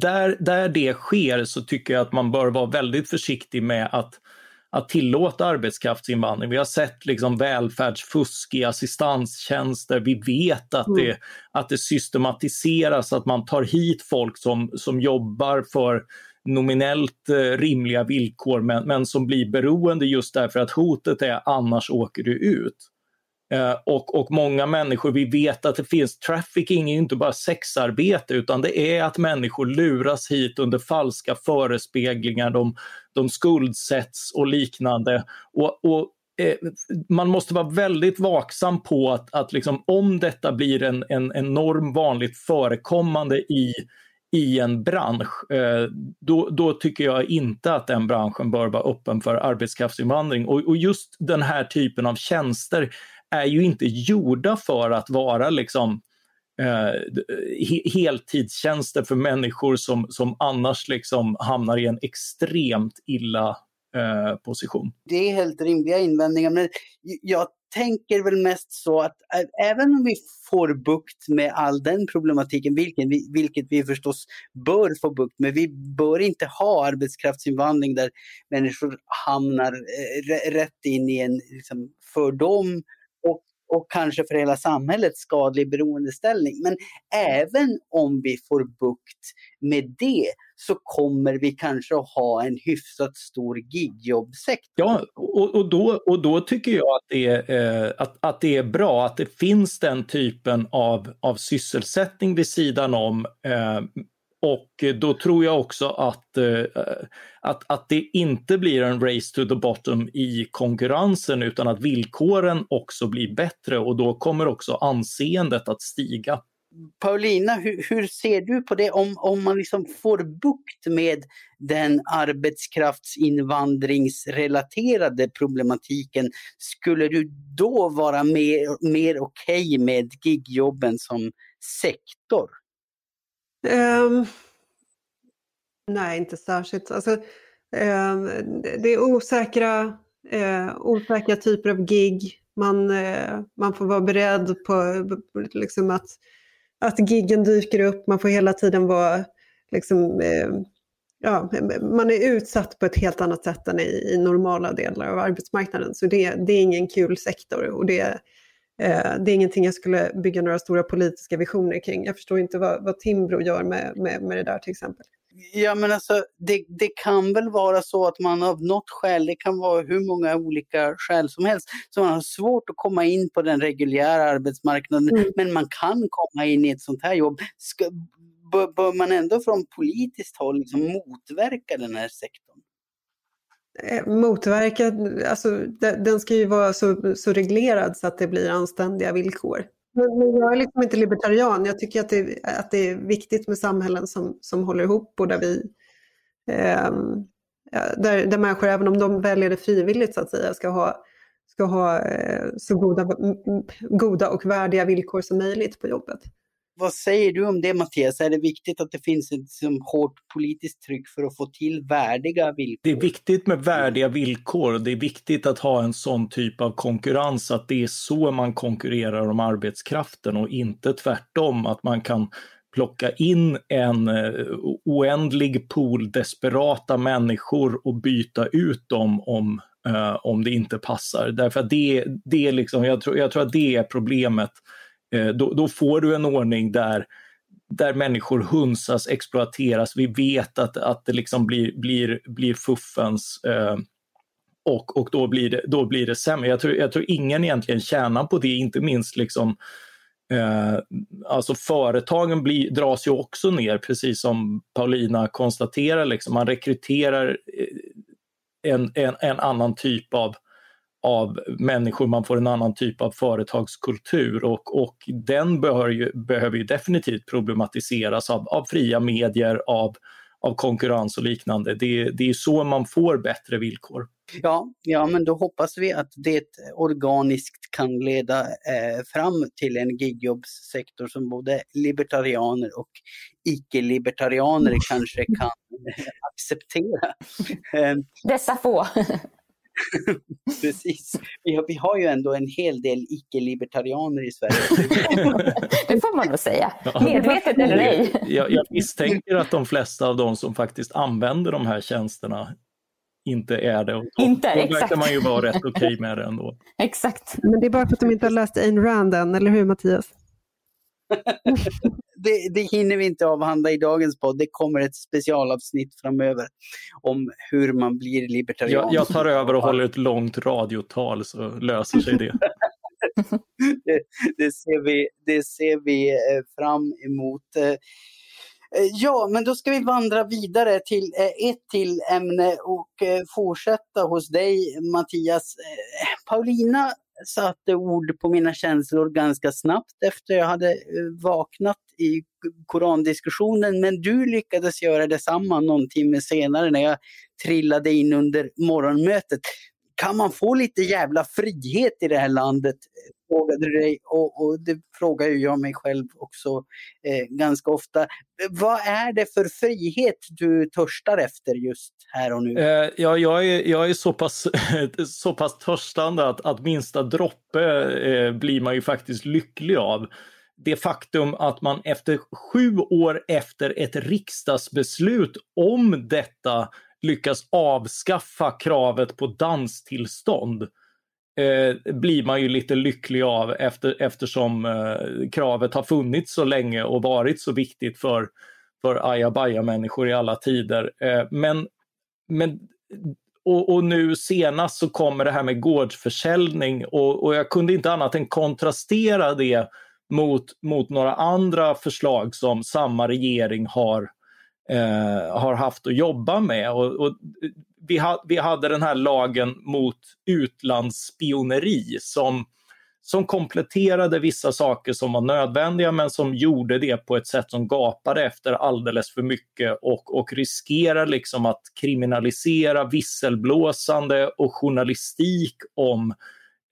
där, där det sker så tycker jag att man bör vara väldigt försiktig med att, att tillåta arbetskraftsinvandring. Vi har sett liksom välfärdsfusk i assistanstjänster. Vi vet att, det, att det systematiseras, att man tar hit folk som, som jobbar för nominellt eh, rimliga villkor men, men som blir beroende just därför att hotet är annars åker du ut. Eh, och, och många människor, vi vet att det finns trafficking, är inte bara sexarbete utan det är att människor luras hit under falska förespeglingar, de, de skuldsätts och liknande. Och, och eh, man måste vara väldigt vaksam på att, att liksom, om detta blir en, en enorm vanligt förekommande i i en bransch, eh, då, då tycker jag inte att den branschen bör vara öppen för arbetskraftsinvandring. Och, och just den här typen av tjänster är ju inte gjorda för att vara liksom eh, heltidstjänster för människor som, som annars liksom hamnar i en extremt illa eh, position. Det är helt rimliga invändningar. Men jag tänker väl mest så att även om vi får bukt med all den problematiken, vilket vi, vilket vi förstås bör få bukt med, vi bör inte ha arbetskraftsinvandring där människor hamnar eh, rätt in i en liksom, för dem och, och kanske för hela samhället skadlig beroendeställning. Men även om vi får bukt med det så kommer vi kanske att ha en hyfsat stor gigjobbsektor. Ja, och, och, då, och då tycker jag att det, är, eh, att, att det är bra att det finns den typen av, av sysselsättning vid sidan om. Eh, och eh, då tror jag också att, eh, att, att det inte blir en race to the bottom i konkurrensen utan att villkoren också blir bättre och då kommer också anseendet att stiga. Paulina, hur, hur, ser du på det om, om man liksom får bukt med den arbetskraftsinvandringsrelaterade problematiken? Skulle du då vara mer, mer okej okay med gigjobben som sektor? Um, nej, inte särskilt. Alltså, um, det är osäkra, uh, osäkra typer av gig. Man, uh, man får vara beredd på liksom att att giggen dyker upp, man får hela tiden vara liksom, uh, ja, man är utsatt på ett helt annat sätt än i, i normala delar av arbetsmarknaden. Så det, det är ingen kul sektor och det, eh, det är ingenting jag skulle bygga några stora politiska visioner kring. Jag förstår inte vad, vad Timbro gör med, med, med det där till exempel. Ja men alltså det, det kan väl vara så att man av något skäl, det kan vara hur många olika skäl som helst, så man har svårt att komma in på den reguljära arbetsmarknaden mm. men man kan komma in i ett sånt här jobb. Ska, bör, bör man ändå från politiskt håll liksom motverka den här sektorn? Eh, motverka, alltså den ska ju vara så, så reglerad så att det blir anständiga villkor. Men jag är liksom inte libertarian. Jag tycker att det, att det är viktigt med samhällen som, som håller ihop och där vi ehm, eh, där, där människor, även om de väljer det frivilligt så att säga, ska ha, ska ha eh, så goda, goda och värdiga villkor som möjligt på jobbet. Vad säger du om det Mattias? Är det viktigt att det finns ett som, hårt politiskt tryck för att få till värdiga villkor? Det är viktigt med värdiga villkor. Det är viktigt att ha en sån typ av konkurrens, att det är så man konkurrerar om arbetskraften och inte tvärtom, att man kan plocka in en eh, oändlig pool desperata människor och byta ut dem om, uh, om det inte passar. Därför att det, det liksom, jag tror, jag tror att det är problemet Eh, då, då, får du en ordning där, där människor hunsas, exploateras. Vi vet att, att det liksom blir, blir, blir fuffens eh, och, och då, blir det, då blir det sämre. Jag tror, jag tror ingen egentligen tjänar på det, inte minst liksom Eh, alltså företagen blir, dras ju också ner, precis som Paulina konstaterar. Liksom. Man rekryterar eh, en, en, en annan typ av av människor, man får en annan typ av företagskultur och, och den bör ju, behöver ju definitivt problematiseras av, av fria medier, av, av konkurrens och liknande. Det, det är så man får bättre villkor. Ja, ja, men då hoppas vi att det organiskt kan leda eh, fram till en gigjobbssektor som både libertarianer och icke-libertarianer kanske kan acceptera. Dessa få. Precis. Vi har, vi har ju ändå en hel del icke-libertarianer i Sverige. det får man nog säga. Medvetet eller ej. Jag, jag misstänker att de flesta av de som faktiskt använder de här tjänsterna inte är det. Och då, inte, då exakt. verkar man ju vara rätt okej okay med det ändå. Exakt. Men det är bara för att de inte har läst Ayn Rand än, eller hur Mattias? det, det hinner vi inte avhandla i dagens podd. Det kommer ett specialavsnitt framöver om hur man blir libertarian. Jag, jag tar över och håller ett långt radiotal så löser sig det. det, det, ser vi, det ser vi eh, fram emot. Eh, ja, men då ska vi vandra vidare till ett till ämne och fortsätta hos dig Mattias. Paulina satte ord på mina känslor ganska snabbt efter jag hade eh, vaknat i korandiskussionen. Men du lyckades göra detsamma någon timme senare när jag trillade in under morgonmötet. Kan man få lite jävla frihet i det här landet? Frågade du dig och, och det frågar ju jag mig själv också eh, ganska ofta. Vad är det för frihet du törstar efter just här och nu? Eh, ja, jag är, jag är så, pass, så pass törstande att, att minsta droppe eh, blir man ju faktiskt lycklig av. Det faktum att man efter sju år efter ett riksdagsbeslut om detta lyckas avskaffa kravet på danstillstånd eh, blir man ju lite lycklig av efter, eftersom eh, kravet har funnits så länge och varit så viktigt för, för ajabaja-människor i alla tider. Eh, men, men och, och, nu senast så kommer det här med gårdsförsäljning och, och jag kunde inte annat än kontrastera det mot, mot några andra förslag som samma regering har eh, har haft att jobba med. Och, och vi, ha, vi hade den här lagen mot utlandsspioneri som som kompletterade vissa saker som var nödvändiga men som gjorde det på ett sätt som gapade efter alldeles för mycket och, och riskerar liksom att kriminalisera visselblåsande och journalistik om,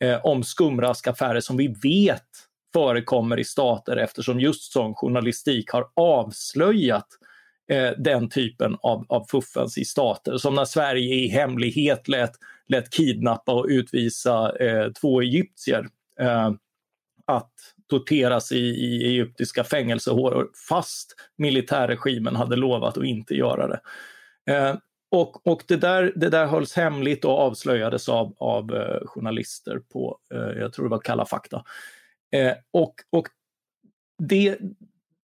eh, om skumraskaffärer som vi vet förekommer i stater eftersom just sån journalistik har avslöjat eh, den typen av, av fuffens i stater. Som när Sverige i hemlighet lät, lät kidnappa och utvisa eh, två egyptier eh, att torteras i, i egyptiska fängelsehåror fast militärregimen hade lovat att inte göra det. Eh, och, och det, där, det där hölls hemligt och avslöjades av, av eh, journalister på, eh, jag tror det var Kalla fakta. Eh, och, och det,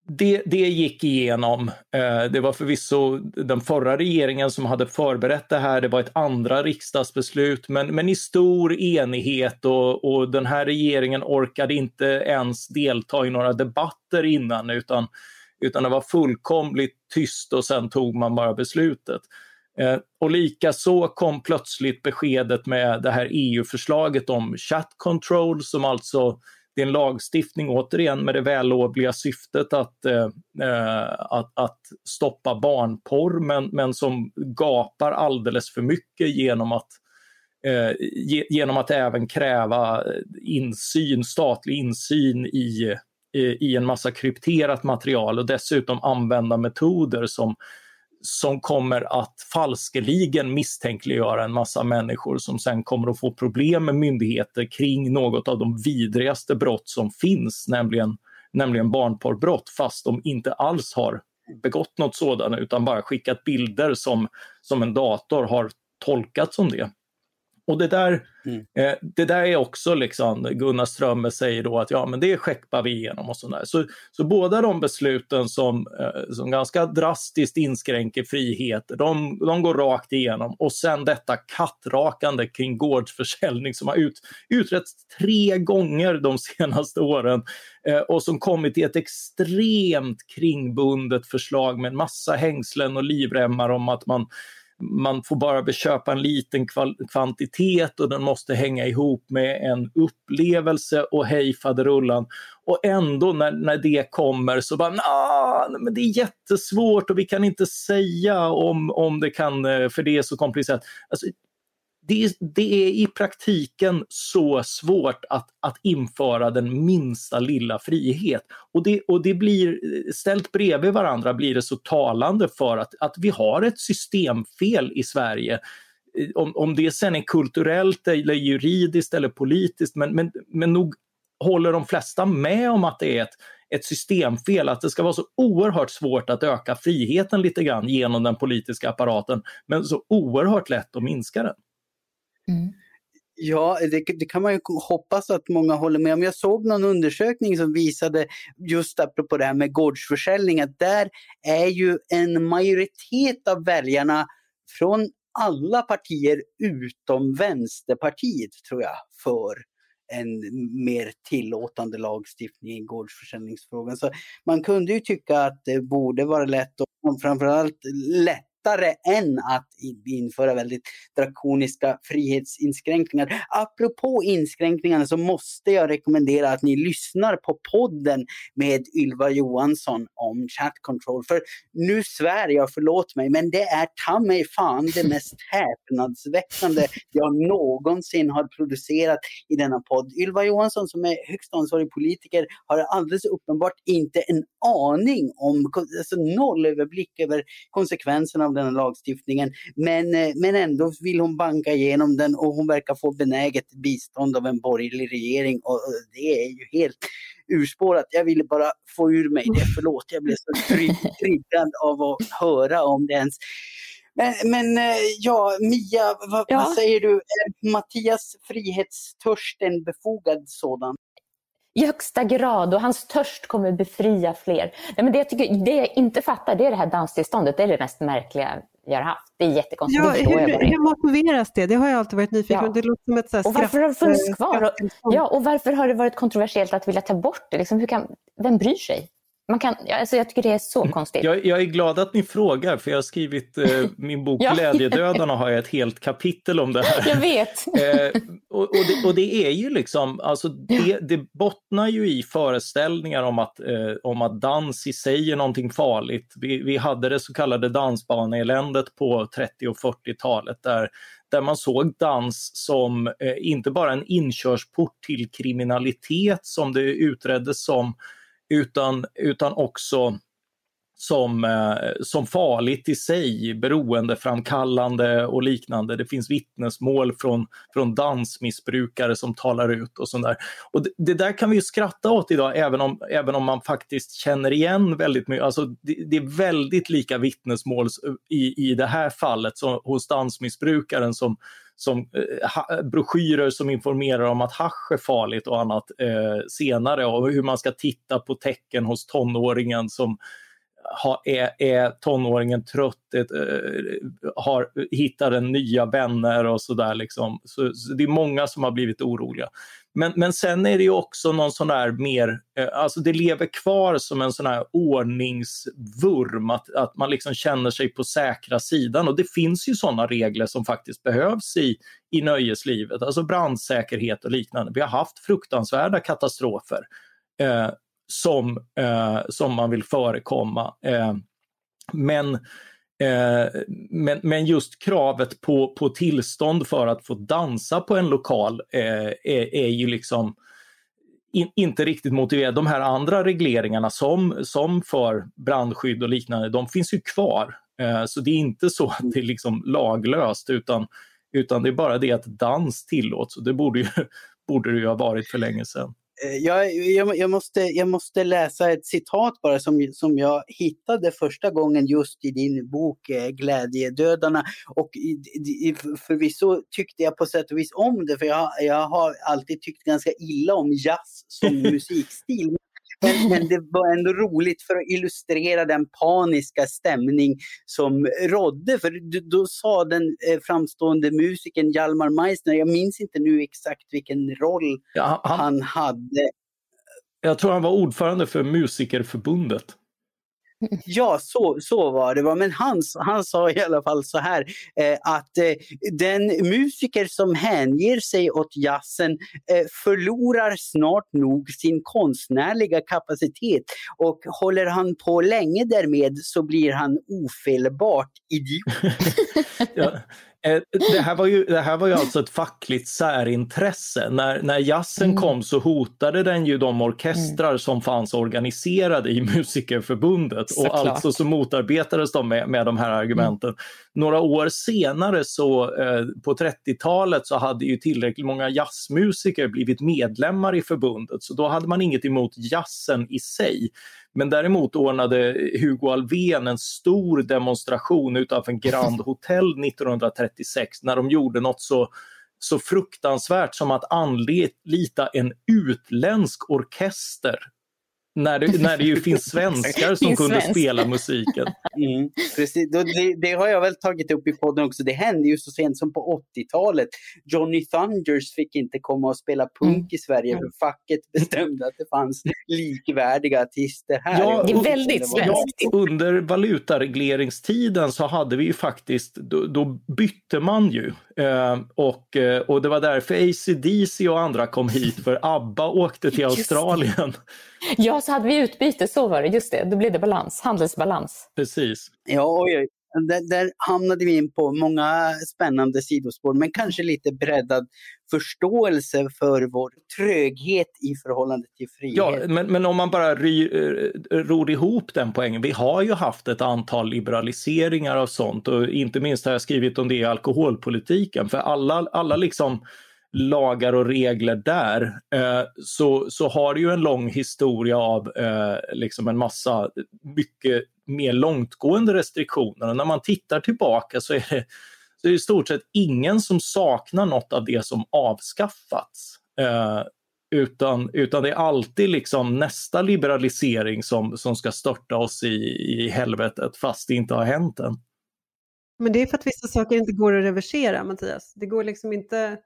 det, det gick igenom. Eh, det var förvisso den förra regeringen som hade förberett det här. Det var ett andra riksdagsbeslut, men, men i stor enighet och, och den här regeringen orkade inte ens delta i några debatter innan utan, utan det var fullkomligt tyst och sen tog man bara beslutet. Eh, och likaså kom plötsligt beskedet med det här EU-förslaget om chat control som alltså det är en lagstiftning återigen med det vällovliga syftet att, eh, eh, att, att, stoppa barnporr men, men som gapar alldeles för mycket genom att eh, ge, genom att även kräva insyn, statlig insyn i, i en massa krypterat material och dessutom använda metoder som som kommer att falskeligen misstänkliggöra en massa människor som sen kommer att få problem med myndigheter kring något av de vidrigaste brott som finns, nämligen, nämligen barnporrbrott, fast de inte alls har begått något sådant utan bara skickat bilder som, som en dator har tolkat som det. Och det där, mm. eh, det där är också liksom, Gunnar Strömmer säger då att ja men det checkar vi igenom och sådär. Så, så båda de besluten som, eh, som ganska drastiskt inskränker friheter, de, de går rakt igenom. Och sen detta kattrakande kring gårdsförsäljning som har ut, utretts tre gånger de senaste åren eh, och som kommit i ett extremt kringbundet förslag med en massa hängslen och livremmar om att man man får bara köpa en liten kvantitet och den måste hänga ihop med en upplevelse och hej faderullan. Och ändå när, när det kommer så bara, nah, men det är jättesvårt och vi kan inte säga om, om det kan, eh, för det är så komplicerat. Alltså, det, det, är i praktiken så svårt att, att införa den minsta lilla frihet. Och det, och det blir, ställt bredvid varandra blir det så talande för att, att vi har ett systemfel i Sverige. Eh, om, om det sen är kulturellt eller juridiskt eller politiskt, men, men, men nog håller de flesta med om att det är ett, ett systemfel, att det ska vara så oerhört svårt att öka friheten lite grann genom den politiska apparaten, men så oerhört lätt att minska den. Mm. Ja, det, det, kan man ju hoppas att många håller med om. Jag såg någon undersökning som visade, just apropå det här med gårdsförsäljning, att där är ju en majoritet av väljarna från alla partier utom Vänsterpartiet, tror jag, för en mer tillåtande lagstiftning i gårdsförsäljningsfrågan. Så man kunde ju tycka att det borde vara lätt och framförallt lätt lättare än att införa väldigt drakoniska frihetsinskränkningar. Apropå inskränkningarna så måste jag rekommendera att ni lyssnar på podden med Ylva Johansson om chat control. För nu svär jag, förlåt mig, men det är ta mig fan det mest häpnadsväckande jag någonsin har producerat i denna podd. Ylva Johansson som är högst ansvarig politiker har alldeles uppenbart inte en aning om, alltså noll överblick över konsekvenserna av den här lagstiftningen. Men, eh, men ändå vill hon banka igenom den och hon verkar få benäget bistånd av en borgerlig regering. Och det är ju helt urspårat. Jag ville bara få ur mig det, förlåt. Jag blev så triggad av att höra om det ens. Men, men eh, ja, Mia, vad, ja. vad säger du? Är Mattias frihetstörst en befogad sådan? I högsta grad och hans törst kommer befria fler. Nej, men det, jag tycker, det jag inte fattar det är det här danstillståndet, det är det mest märkliga vi har haft. Det är jättekonstigt. Ja, hur, hur motiveras det? Det har jag alltid varit nyfiken på. Ja. och varför har det funnits kvar? Och, ja, och varför har det varit kontroversiellt att vilja ta bort det? Liksom, hur kan, vem bryr sig? Man kan, alltså jag tycker det är så Mm. konstigt. Jag, jag är glad att ni frågar, för jag har skrivit eh, min bok Ja. Glädjedödarna har jag ett helt kapitel om det här. Jag vet. Eh, och, och, det, och det är ju liksom, alltså det, det bottnar ju i föreställningar om att, eh, om att dans i sig är någonting farligt. Vi, vi hade det så kallade dansbaneeländet på 30 och 40-talet där, där man såg dans som eh, inte bara en inkörsport till kriminalitet som det utreddes som, utan, utan också som, eh, som farligt i sig, beroendeframkallande och liknande. Det finns vittnesmål från, från dansmissbrukare som talar ut och sånt där. Och det, det där kan vi ju skratta åt idag, även om, även om man faktiskt känner igen väldigt mycket. Alltså, det, det är väldigt lika vittnesmål eh, i, i det här fallet som, hos dansmissbrukaren som, som eh, ha, eh, broschyrer som informerar om att hasch är farligt och annat eh, senare och hur man ska titta på tecken hos tonåringen som ha, är, är tonåringen trött, ett, eh, har, hittar en nya vänner och sådär. Liksom. Så, så det är många som har blivit oroliga. Men, men sen är det ju också någon sån där mer, eh, alltså det lever kvar som en sån här ordningsvurm, att, att man liksom känner sig på säkra sidan och det finns ju sådana regler som faktiskt behövs i, i nöjeslivet, alltså brandsäkerhet och liknande. Vi har haft fruktansvärda katastrofer. Eh, som, eh, som man vill förekomma. Eh, men, eh, Eh, men, men just kravet på, på tillstånd för att få dansa på en lokal eh, är, är ju liksom in, inte riktigt motiverat. De här andra regleringarna som, som för brandskydd och liknande, de finns ju kvar. Eh, så det är inte så att det är liksom laglöst utan, utan det är bara det att dans tillåts och det borde, ju, borde det ju ha varit för länge sedan. Eh, Jag, jag, jag, måste, jag måste läsa ett citat bara som, som jag hittade första gången just i din bok eh, Glädjedödarna. Och förvisso tyckte jag på sätt och vis om det, för jag, jag har alltid tyckt ganska illa om jazz som musikstil. Men, det var ändå roligt för att illustrera den paniska stämning som rådde. För då, då sa den eh, framstående musikern Hjalmar Meissner, jag minns inte nu exakt vilken roll ja, han, han hade. Jag tror han var ordförande för Musikerförbundet. Ja, så, så var det. Men han, han sa i alla fall så här eh, att eh, den musiker som hänger sig åt jazzen eh, förlorar snart nog sin konstnärliga kapacitet och håller han på länge därmed så blir han ofelbart idiot. ja. Det här, var ju, det här var ju alltså ett fackligt särintresse. När, när jazzen mm. kom så hotade den ju de orkestrar mm. som fanns organiserade i Musikerförbundet så och alltså så motarbetades de med, med de här argumenten. Mm. Några år senare så eh, på 30-talet så hade ju tillräckligt många jazzmusiker blivit medlemmar i förbundet så då hade man inget emot jazzen i sig. Men däremot ordnade Hugo Alfvén en stor demonstration utanför Grand Hotel 1936 när de gjorde något så, så fruktansvärt som att anlita en utländsk orkester när det, när det ju finns svenskar som kunde svensk. spela musiken. Mm, precis. Det, det, har jag väl tagit upp i podden också. Det hände ju så sent som på 80-talet. Johnny Thunders fick inte komma och spela punk mm. i Sverige för facket bestämde att det fanns likvärdiga artister här. Ja, det är väldigt svenskt. Ja, under valutaregleringstiden så hade vi ju faktiskt, då, då bytte man ju. Eh, och, och det var därför ACDC och andra kom hit, för ABBA åkte till Australien. Ja, så hade vi utbyte, så var det, just det, då blev det balans, handelsbalans. Precis. Ja, oj, oj. Där, där hamnade vi in på många spännande sidospår, men kanske lite breddad förståelse för vår tröghet i förhållande till frihet. Ja, men, men om man bara ry, ror ihop den poängen. Vi har ju haft ett antal liberaliseringar av sånt och inte minst har jag skrivit om det i alkoholpolitiken, för alla, alla liksom lagar och regler där eh, så, så har det ju en lång historia av eh, liksom en massa mycket mer långtgående restriktioner. Och när man tittar tillbaka så är det, så är det i stort sett ingen som saknar något av det som avskaffats. Eh, utan, utan det är alltid liksom nästa liberalisering som, som ska störta oss i, i helvetet fast det inte har hänt än. Men det är för att vissa saker inte går att reversera, Mattias. Det går liksom inte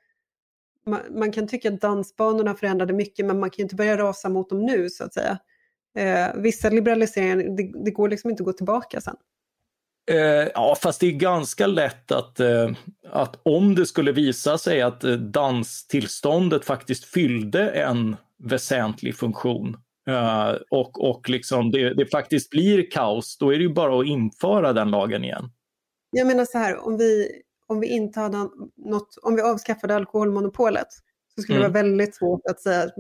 man, man, kan tycka att dansbanorna förändrade mycket men man kan inte börja rasa mot dem nu så att säga. Eh, vissa liberaliseringar, det, det, går liksom inte att gå tillbaka sen. Eh, ja, fast det är ganska lätt att, eh, att om det skulle visa sig att eh, danstillståndet faktiskt fyllde en väsentlig funktion eh, och, och liksom det, det faktiskt blir kaos, då är det ju bara att införa den lagen igen. Jag menar så här, om vi, om vi inte hade något, om vi avskaffade alkoholmonopolet så skulle mm. det vara väldigt svårt att säga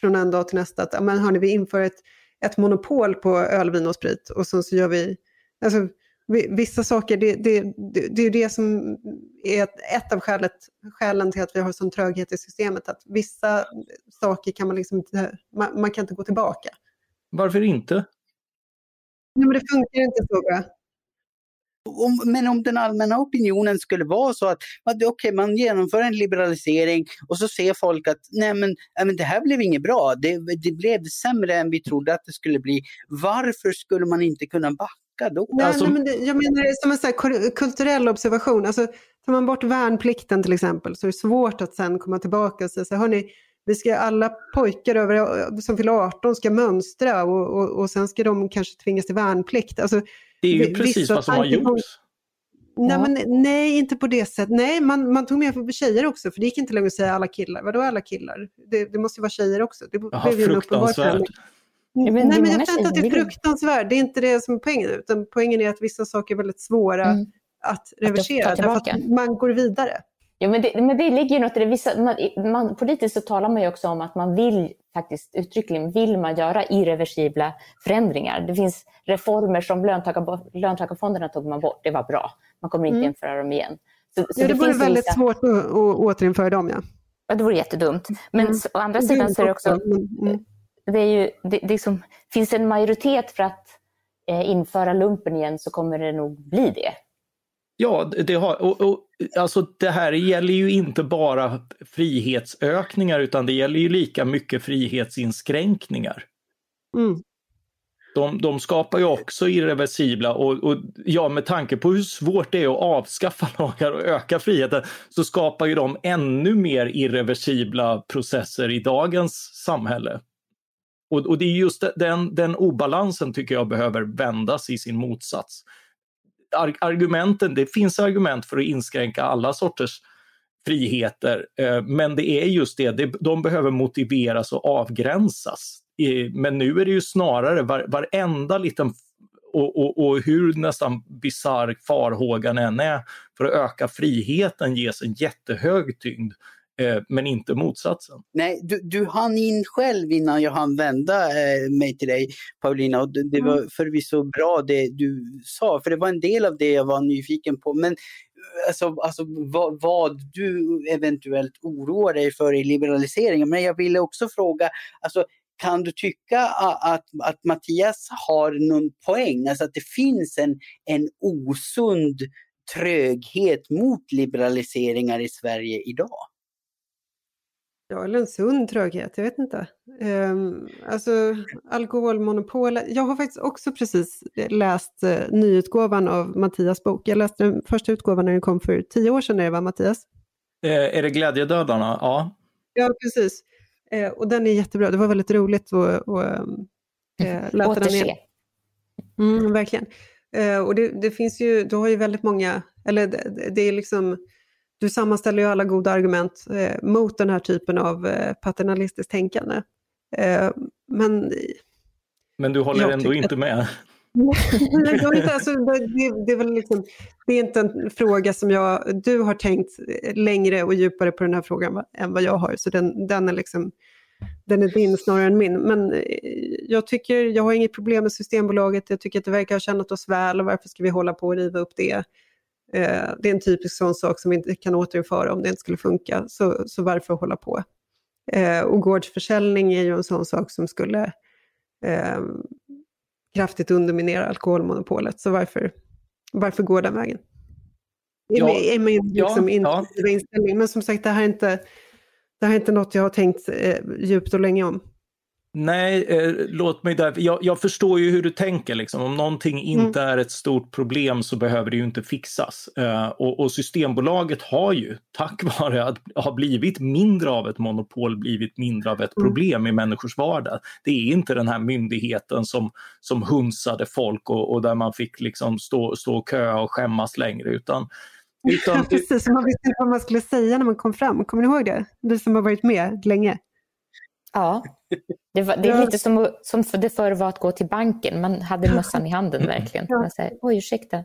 från en dag till nästa att men hörni, vi inför ett, ett monopol på öl, vin och sprit och sen så gör vi, alltså vissa saker, det, det, det, det är det som är ett, ett av skälet, skälen till att vi har sån tröghet i systemet, att vissa saker kan man liksom inte, man, man kan inte gå tillbaka. Varför inte? Nej, men det funkar inte så bra. Om, men om den allmänna opinionen skulle vara så att okay, man genomför en liberalisering och så ser folk att nej men, nej, men det här blev inget bra, det, det blev sämre än vi trodde att det skulle bli. Varför skulle man inte kunna backa då? Nej, alltså... nej, men det, jag menar det som en så kulturell observation. Alltså, tar man bort värnplikten till exempel så är det svårt att sen komma tillbaka och säga så hörni, vi ska alla pojkar över, som fyller 18 ska mönstra och, och, och sen ska de kanske tvingas till värnplikt. Alltså, det är ju precis vad som har gjorts. Nej, ja. men, nej, inte på det sättet. Nej, man, man tog med för tjejer också, för det gick inte längre att säga alla killar. Vadå alla killar? Det, det måste ju vara tjejer också. Det Jaha, fruktansvärt. Nej, men jag säger inte att det är fruktansvärt, det är inte det som är poängen, utan poängen är att vissa saker är väldigt svåra mm. att reversera, att därför att man går vidare. Ja, men det, men det ligger ju något i det. Vissa, man, man, politiskt så talar man ju också om att man vill faktiskt uttryckligen vill man göra irreversibla förändringar. Det finns reformer som löntagar, löntagarfonderna tog man bort, det var bra. Man kommer inte mm. införa dem igen. Så, så ja, det, det vore väldigt vissa... svårt att, att återinföra dem. Ja. ja, det vore jättedumt. Men mm. å andra sidan så är det också, mm. det, är ju, det, det som, finns en majoritet för att eh, införa lumpen igen så kommer det nog bli det. Ja, det har, och, och, alltså det här gäller ju inte bara frihetsökningar utan det gäller ju lika mycket frihetsinskränkningar. Mm. De, de skapar ju också irreversibla och, och, ja, med tanke på hur svårt det är att avskaffa lagar och öka friheten så skapar ju de ännu mer irreversibla processer i dagens samhälle. Och, och det är just den, den obalansen tycker jag behöver vändas i sin motsats argumenten, det finns argument för att inskränka alla sorters friheter, eh, men det är just det, de behöver motiveras och avgränsas. Men nu är det ju snarare var, varenda liten och, och, och hur nästan bisarr farhågan än är för att öka friheten ges en jättehög tyngd. Eh, men inte motsatsen. Nej, du, du hann in själv innan jag hann vända eh, mig till dig Paulina och det, var mm. förvisso bra det du sa, för det var en del av det jag var nyfiken på. Men alltså, alltså vad, vad, du eventuellt oroar dig för i liberaliseringen. Men jag ville också fråga, alltså, kan du tycka att, att Mattias har någon poäng? Alltså att det finns en, en osund tröghet mot liberaliseringar i Sverige idag? Ja, eller en sund tröghet, jag vet inte. Um, alltså alkoholmonopolet. Jag har faktiskt också precis läst uh, nyutgåvan av Mattias bok. Jag läste den första utgåvan när den kom för tio år sedan, när det var Mattias. Eh, är det Glädjedödarna? Ja. Ja, precis. Eh, och den är jättebra. Det var väldigt roligt att, att äh, läsa den igen. Mm, verkligen. Eh, och det, det, finns ju, du har ju väldigt många, eller det, det är liksom du sammanställer ju alla goda argument eh, mot den här typen av eh, paternalistiskt tänkande. Eh, men, men du håller ändå inte med? Inte, alltså, det, det, är väl liksom, det är inte en fråga som jag... Du har tänkt längre och djupare på den här frågan än vad jag har, så den, den, är, liksom, den är din snarare än min. Men eh, jag tycker, jag har inget problem med Systembolaget, jag tycker att det verkar ha tjänat oss väl och varför ska vi hålla på och riva upp det? Eh, det är en typisk sån sak som vi inte kan återinföra om det inte skulle funka, så, så varför hålla på? Eh, och gårdsförsäljning är ju en sån sak som skulle eh, kraftigt underminera alkoholmonopolet, så varför, varför gå den vägen? Ja, är min liksom ja, ja. inställning. Men som sagt, det här är inte, det här är inte något jag har tänkt eh, djupt och länge om. Nej, eh, låt mig där. Jag, jag, förstår ju hur du tänker. Liksom. Om någonting inte mm. är ett stort problem så behöver det ju inte fixas. Eh, och, och, Systembolaget har ju, tack vare att ha blivit mindre av ett monopol, blivit mindre av ett mm. problem i människors vardag. Det är inte den här myndigheten som, som hunsade folk och, och där man fick liksom stå, stå och köa och skämmas längre, utan utan... Precis, man visste inte vad man skulle säga när man kom fram. Kommer ni ihåg det? Du som har varit med länge. Ja, det, var, det är lite som, som det förr var att gå till banken. Man hade mössan i handen verkligen. Man säger, Oj, ursäkta.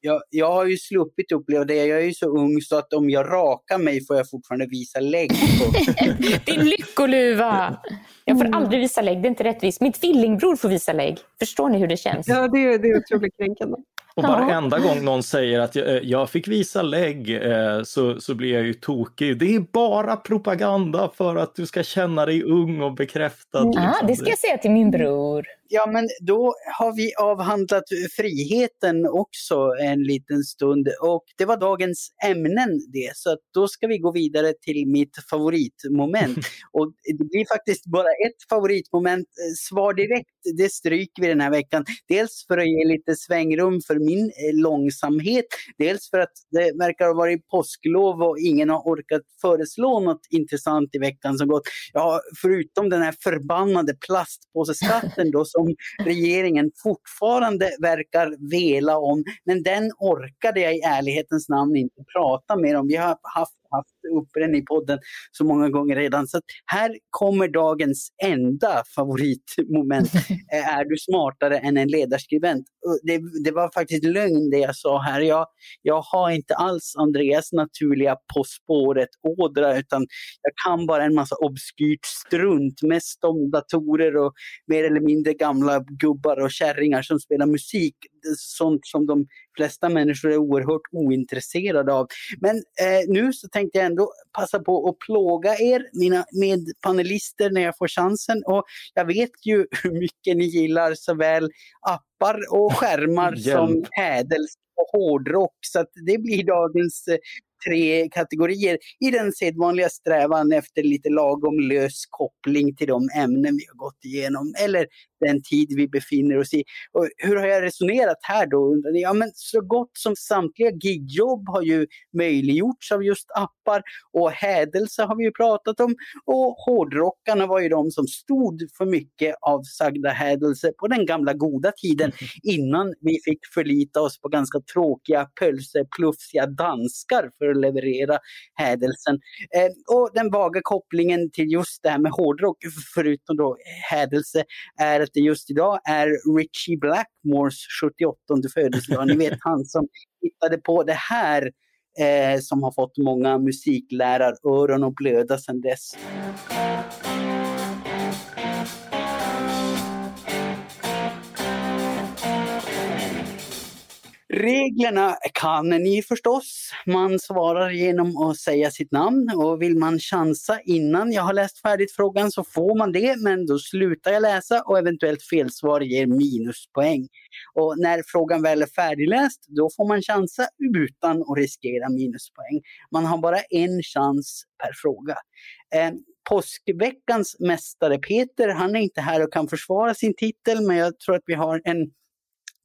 Jag, jag har ju sluppit uppleva det. Jag är ju så ung så att om jag rakar mig får jag fortfarande visa lägg. Din lyckoluva! Jag får mm. aldrig visa lägg, det är inte rättvist. Min tvillingbror får visa lägg. Förstår ni hur det känns? Ja, det är, det är otroligt kränkande. Och varenda gång någon säger att jag, jag fick visa lägg eh, så, så blir jag ju tokig. Det är bara propaganda för att du ska känna dig ung och bekräftad. Ja, liksom. det ska jag säga till min bror. Ja, men då har vi avhandlat friheten också en liten stund och det var dagens ämnen det. Så då ska vi gå vidare till mitt favoritmoment. Och det blir faktiskt bara ett favoritmoment. Svar direkt, det stryker vi den här veckan. Dels för att ge lite svängrum för min eh, långsamhet. Dels för att det verkar ha varit påsklov och ingen har orkat föreslå något intressant i veckan som gått. Ja, förutom den här förbannade plastpåseskatten då som regeringen fortfarande verkar vela om. Men den orkade jag i ärlighetens namn inte prata med om. Vi har haft haft uppe den i podden så många gånger redan. Så här kommer dagens enda favoritmoment. är du smartare än en ledarskribent? Det, det, var faktiskt lögn det jag sa här. Jag, jag har inte alls Andreas naturliga På spåret-ådra utan jag kan bara en massa obskyrt strunt, mest om datorer och mer eller mindre gamla gubbar och kärringar som spelar musik. Sånt som de flesta människor är oerhört ointresserade av. Men eh, nu så tänkte jag ändå passa på att plåga er, mina medpanelister, när jag får chansen. Och jag vet ju hur mycket ni gillar såväl appar och skärmar som hädels och hårdrock. Så det blir dagens eh, tre kategorier i den sedvanliga strävan efter lite lagom lös koppling till de ämnen vi har gått igenom eller den tid vi befinner oss i. Och hur har jag resonerat här då? Undrar ni? Ja, men så gott som samtliga gigjobb har ju möjliggjorts av just appar och hädelse har vi ju pratat om och hårdrockarna var ju de som stod för mycket av sagda hädelse på den gamla goda tiden innan vi fick förlita oss på ganska tråkiga pölseplufsiga danskar för leverera hädelsen. Eh, och den vaga kopplingen till just det här med hårdrock, förutom då hädelse, är att det just idag är Richie Blackmores 78 födelsedag. Ni vet han som hittade på det här eh, som har fått många musikläraröron att blöda sedan dess. Reglerna kan ni förstås. Man svarar genom att säga sitt namn och vill man chansa innan jag har läst färdigt frågan så får man det, men då slutar jag läsa och eventuellt felsvar ger minuspoäng. Och när frågan väl är färdigläst, då får man chansa utan att riskera minuspoäng. Man har bara en chans per fråga. Eh, påskveckans mästare Peter, han är inte här och kan försvara sin titel, men jag tror att vi har en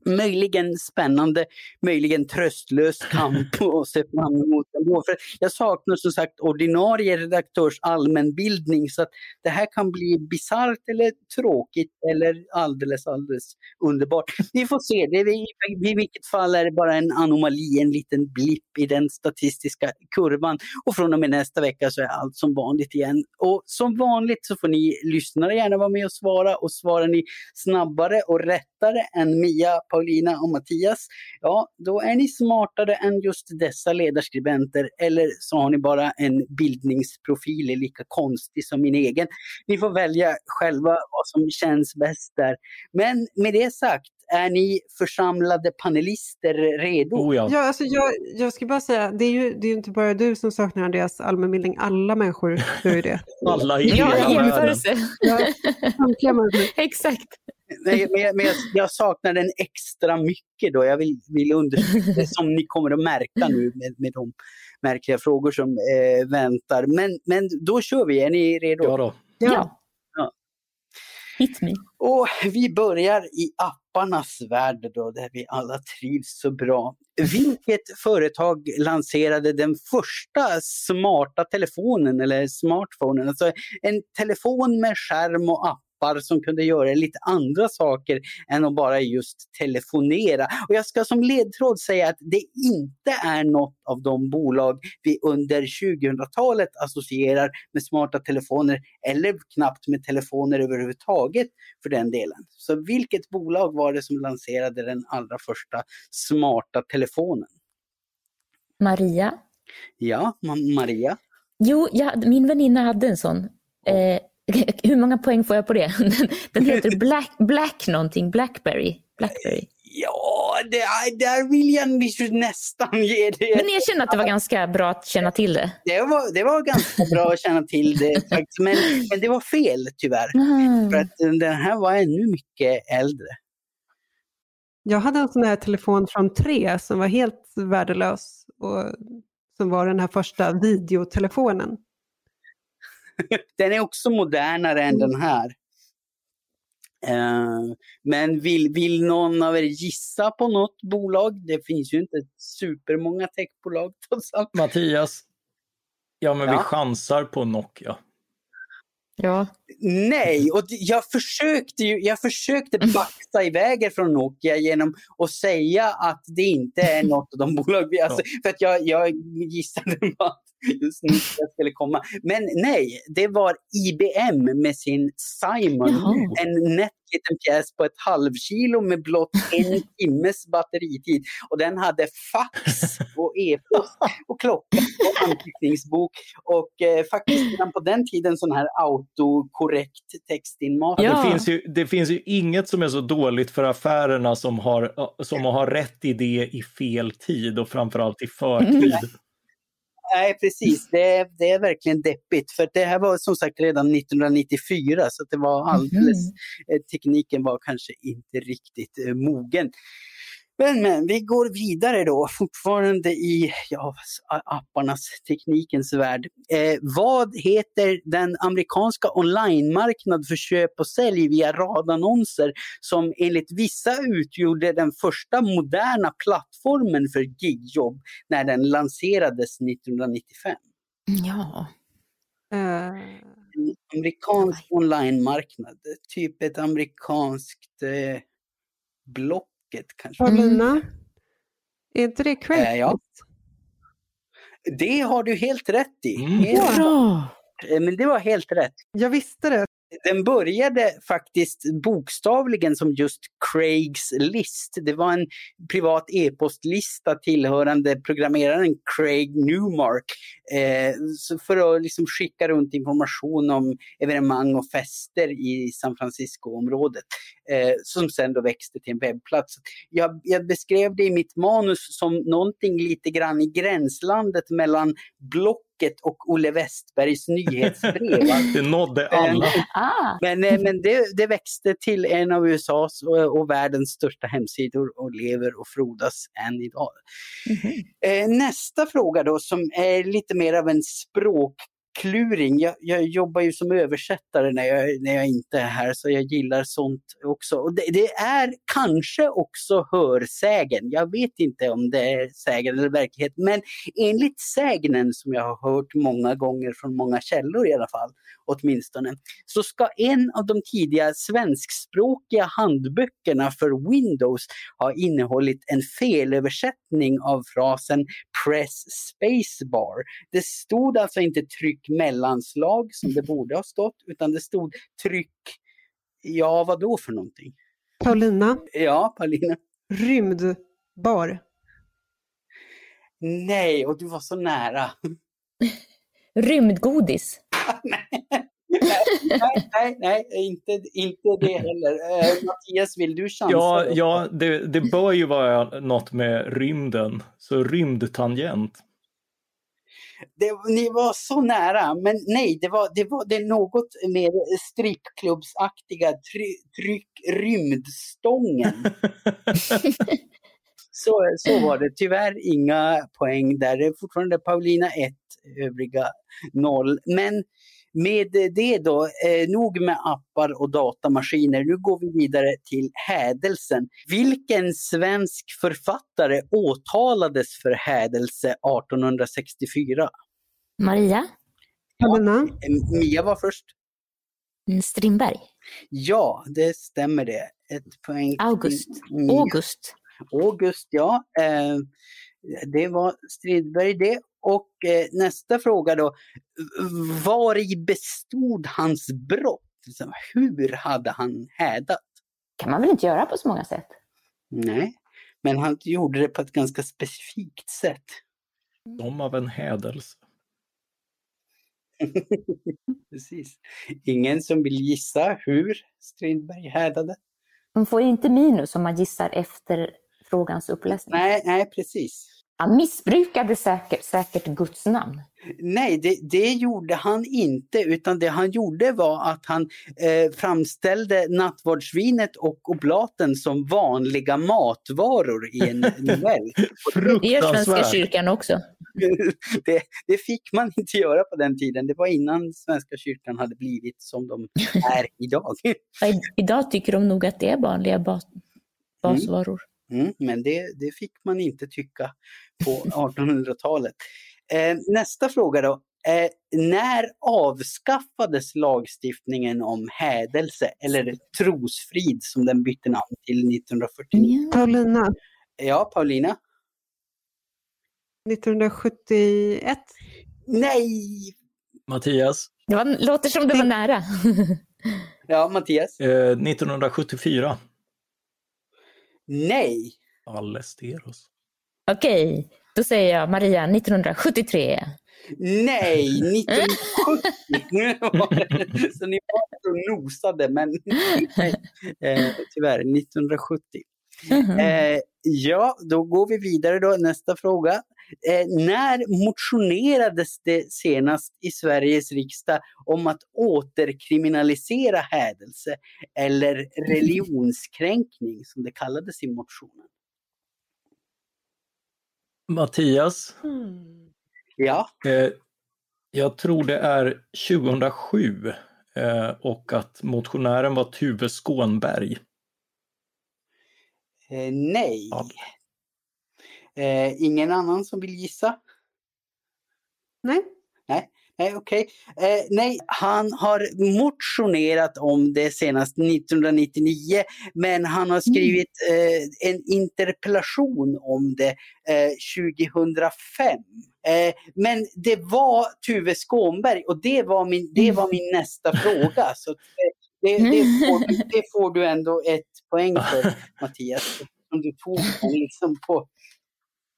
möjligen spännande, möjligen tröstlös kamp att se fram emot ändå. För jag saknar som sagt ordinarie redaktörs allmänbildning så att det här kan bli bisarrt eller tråkigt eller alldeles, alldeles underbart. Vi får se, det är, i vilket fall är det bara en anomali, en liten blipp i den statistiska kurvan. Och från och med nästa vecka så är allt som vanligt igen. Och som vanligt så får ni lyssnare gärna vara med och svara och svarar ni snabbare och rättare än Mia Paulina och Mattias, ja då är ni smartare än just dessa ledarskribenter eller så har ni bara en bildningsprofil lika konstig som min egen. Ni får välja själva vad som känns bäst där. Men med det sagt, är ni församlade panelister redo? Oh ja. Ja, alltså jag, jag ska bara säga, det är ju det är inte bara du som saknar Andreas allmänbildning, alla människor gör ju det. alla i hela ja, jämförelse. Ja, Exakt. Nej, men, men jag, jag, saknar den extra mycket då. Jag vill, vill understryka som ni kommer att märka nu med, med de märkliga frågor som eh, väntar. Men, men då kör vi, är ni redo? Ja då. Ja. ja. Hit me. Och vi börjar i apparnas värld då, där vi alla trivs så bra. Vilket företag lanserade den första smarta telefonen eller smartphonen? Alltså en telefon med skärm och app appar som kunde göra lite andra saker än att bara just telefonera. Och jag ska som ledtråd säga att det inte är något av de bolag vi under 2000-talet associerar med smarta telefoner eller knappt med telefoner överhuvudtaget för den delen. Så vilket bolag var det som lanserade den allra första smarta telefonen? Maria? Ja, Maria? Jo, ja, min väninna hade en sån. Eh, hur många poäng får jag på det? Den heter Black, Black någonting, Blackberry. Blackberry. Ja, det, där vill jag nästan ge det. Men erkänn att det var ganska bra att känna till det. Det var, det var ganska bra att känna till det, men, men det var fel tyvärr. Mm. För att den här var ännu mycket äldre. Jag hade en sån här telefon från tre som var helt värdelös och som var den här första videotelefonen. den är också modernare än den här. Uh, men vill, vill någon av er gissa på något bolag? Det finns ju inte supermånga techbolag. Mattias? Ja, men ja. vi chansar på Nokia. Ja. Nej, och jag försökte, ju, jag försökte baxa iväg från Nokia genom att säga att det inte är något av de bolag vi... Alltså, för att jag, jag gissade att just nu skulle komma. Men nej, det var IBM med sin Simon. Jaha. En nätt liten pjäs på ett halvkilo med blott en timmes batteritid. Och den hade fax och e-post och klocka och anteckningsbok. Och eh, faktiskt redan på den tiden sån här autokorrekt textinmatning. Ja. Det, finns ju, det finns ju inget som är så dåligt för affärerna som har, som har rätt idé i fel tid och framförallt i förtid. Mm. Nej, precis. Det, det är verkligen deppigt. För det här var som sagt redan 1994 så det var alldeles, mm. tekniken var kanske inte riktigt eh, mogen. Men, men vi går vidare då, fortfarande i ja, apparnas, teknikens värld. Eh, vad heter den amerikanska online-marknad för köp och sälj via radannonser som enligt vissa utgjorde den första moderna plattformen för gigjobb när den lanserades 1995? Ja. Uh... Amerikansk online-marknad, typ ett amerikanskt eh, block Rocket kanske. Paulina, mm. är inte det Craigslist? Äh, ja. Det har du helt rätt i. Mm. Helt. Eh, men det var helt rätt. Jag visste det. Den började faktiskt bokstavligen som just Craigs list. Det var en privat e-postlista tillhörande programmeraren Craig Newmark eh, för att liksom skicka runt information om evenemang och fester i San Francisco-området eh, som sen då växte till en webbplats. Jag, jag, beskrev det i mitt manus som någonting lite grann i gränslandet mellan block och Olle Westbergs nyhetsbrev. det nådde alla. Ah. Men, eh, men det, det, växte till en av USAs och, och, världens största hemsidor och lever och frodas än idag. Mm -hmm. Nästa fråga då som är lite mer av en språk kluring. Jag, jag, jobbar ju som översättare när jag, när jag inte är här så jag gillar sånt också. Och det, det, är kanske också hörsägen. Jag vet inte om det är sägen eller verklighet men enligt sägnen som jag har hört många gånger från många källor i alla fall åtminstone så ska en av de tidiga svenskspråkiga handböckerna för Windows ha innehållit en felöversättning av frasen press spacebar. Det stod alltså inte tryck mellanslag som det borde ha stått, utan det stod tryck, ja vad då för någonting? Paulina? Ja, Paulina? Rymdbar? Nej, och du var så nära. Rymdgodis? nej, nej, nej, nej, inte, inte det heller. Uh, Mattias, vill du chansa? Ja, ja det, det bör ju vara något med rymden, så rymdtangent det, ni var så nära, men nej, det var, det var det något mer strippklubbsaktiga try, tryck rymdstången. så, så var det. Tyvärr inga poäng där. Det är fortfarande Paulina 1, övriga 0. Men med det då, eh, nog med appar och datamaskiner. Nu går vi vidare till hädelsen. Vilken svensk författare åtalades för hädelse 1864? Maria Paulina? Eh, Mia var först. Mm, Strindberg. Ja, det stämmer det. Ett poäng. August. Mia. August. August, ja. Eh, det var Stridberg det. Och eh, nästa fråga då. Var i bestod hans brott? Liksom, Hur hade han hädat? kan man väl inte göra på så många sätt? Nej, men han gjorde det på ett ganska specifikt sätt. Som av en hädelse. Precis. Ingen som vill gissa hur Strindberg hädade? Man får ju inte minus om man gissar efter frågans uppläsning. Nej, nej, precis. Han missbrukade säkert, säkert Guds namn. Nej, det, det gjorde han inte, utan det han gjorde var att han eh, framställde nattvardsvinet och oblaten som vanliga matvaror i en novell. Det gör Svenska kyrkan också. det, det fick man inte göra på den tiden. Det var innan Svenska kyrkan hade blivit som de är idag. Idag tycker de nog att det är vanliga bas basvaror. Mm, men det, det fick man inte tycka på 1800-talet. Eh, nästa fråga då. Eh, när avskaffades lagstiftningen om hädelse eller trosfrid som den bytte namn till 1949? Ja. Paulina? Ja, Paulina? 1971? Nej! Mattias, Det var, låter som det var nära. Ja, Mattias? eh, 1974. Nej! Allesteros. Okej, då säger jag Maria 1973. Nej, 1970! Nu var det- Så ni var så nosade, men eh, tyvärr, 1970. Mhm. Eh, ja, då går vi vidare då. Nästa fråga. Eh, när motionerades det senast i Sveriges riksdag om att återkriminalisera hädelse eller religionskränkning som det kallades i motionen? Mattias, Ja, eh, jag tror det är 2007 eh, och att motionären var Tuve Skånberg. eh, nej. Eh, ingen annan som vill gissa? Nej? Nej, okej. Eh, nej, han har motionerat om det senast 1999, men han har skrivit eh, en interpellation om det eh, 2005. Eh, men det var Tuve Skånberg och det var min, det var min nästa fråga. Så eh, det, det, får, du- det får du ändå ett poäng för, Mattias. Om du tog liksom på...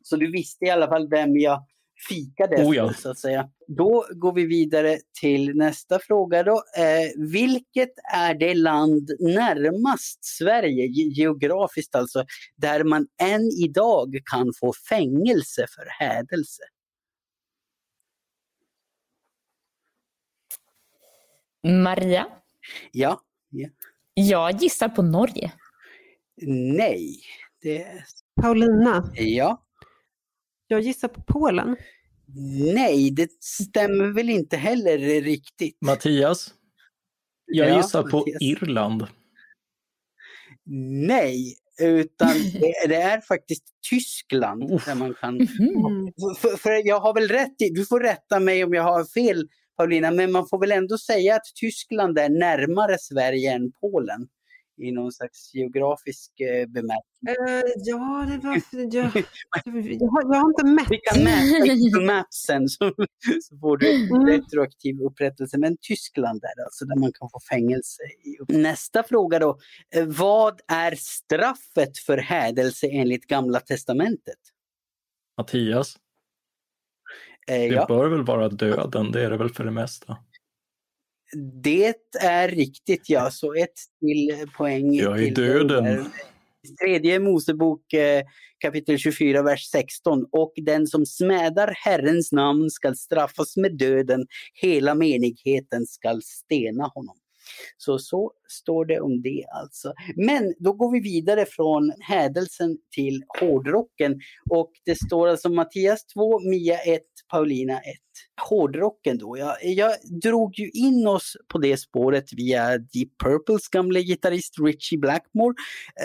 Så du visste i alla fall vem jag fikade Oh efter, ja. så att säga. Då går vi vidare till nästa fråga då. Eh, vilket är det land närmast Sverige, ge- geografiskt alltså, där man än idag kan få fängelse för hädelse? Maria, Ja, ja. jag gissar på Norge. nej. Det, Paulina? ja. Jag gissar på Polen. Nej, det stämmer väl inte heller riktigt. Mattias, jag Ja, gissar på Mattias. Irland. Nej, utan det, det är faktiskt Tyskland där man kan... Mhm. För, för jag har väl rätt i, du får rätta mig om jag har fel Paulina, men man får väl ändå säga att Tyskland är närmare Sverige än Polen i någon slags geografisk eh, bemärkelse. Eh, ja, det var... Jag, jag, har, jag har inte mätt. Vi kan mäta i Google Maps sen så, så får du Mm. retroaktiv upprättelse. Men Tyskland är det alltså där man kan få fängelse. I. Nästa fråga då. Eh, Vad är straffet för hädelse enligt Gamla Testamentet? Mattias, Eh, det ja, bör väl vara döden, det är det väl för det mesta. Det är riktigt ja, så ett till poäng. Jag är till döden. där. Tredje Mosebok eh, kapitel 24, vers 16. Och den som smädar Herrens namn skall straffas med döden. Hela menigheten skall stena honom. Så så står det om det alltså. Men då går vi vidare från hädelsen till hårdrocken. Och det står alltså Mattias 2, Mia 1, Paulina 1. Hårdrocken då. Jag, jag drog ju in oss på det spåret via Deep Purples gamle gitarrist Richie Blackmore.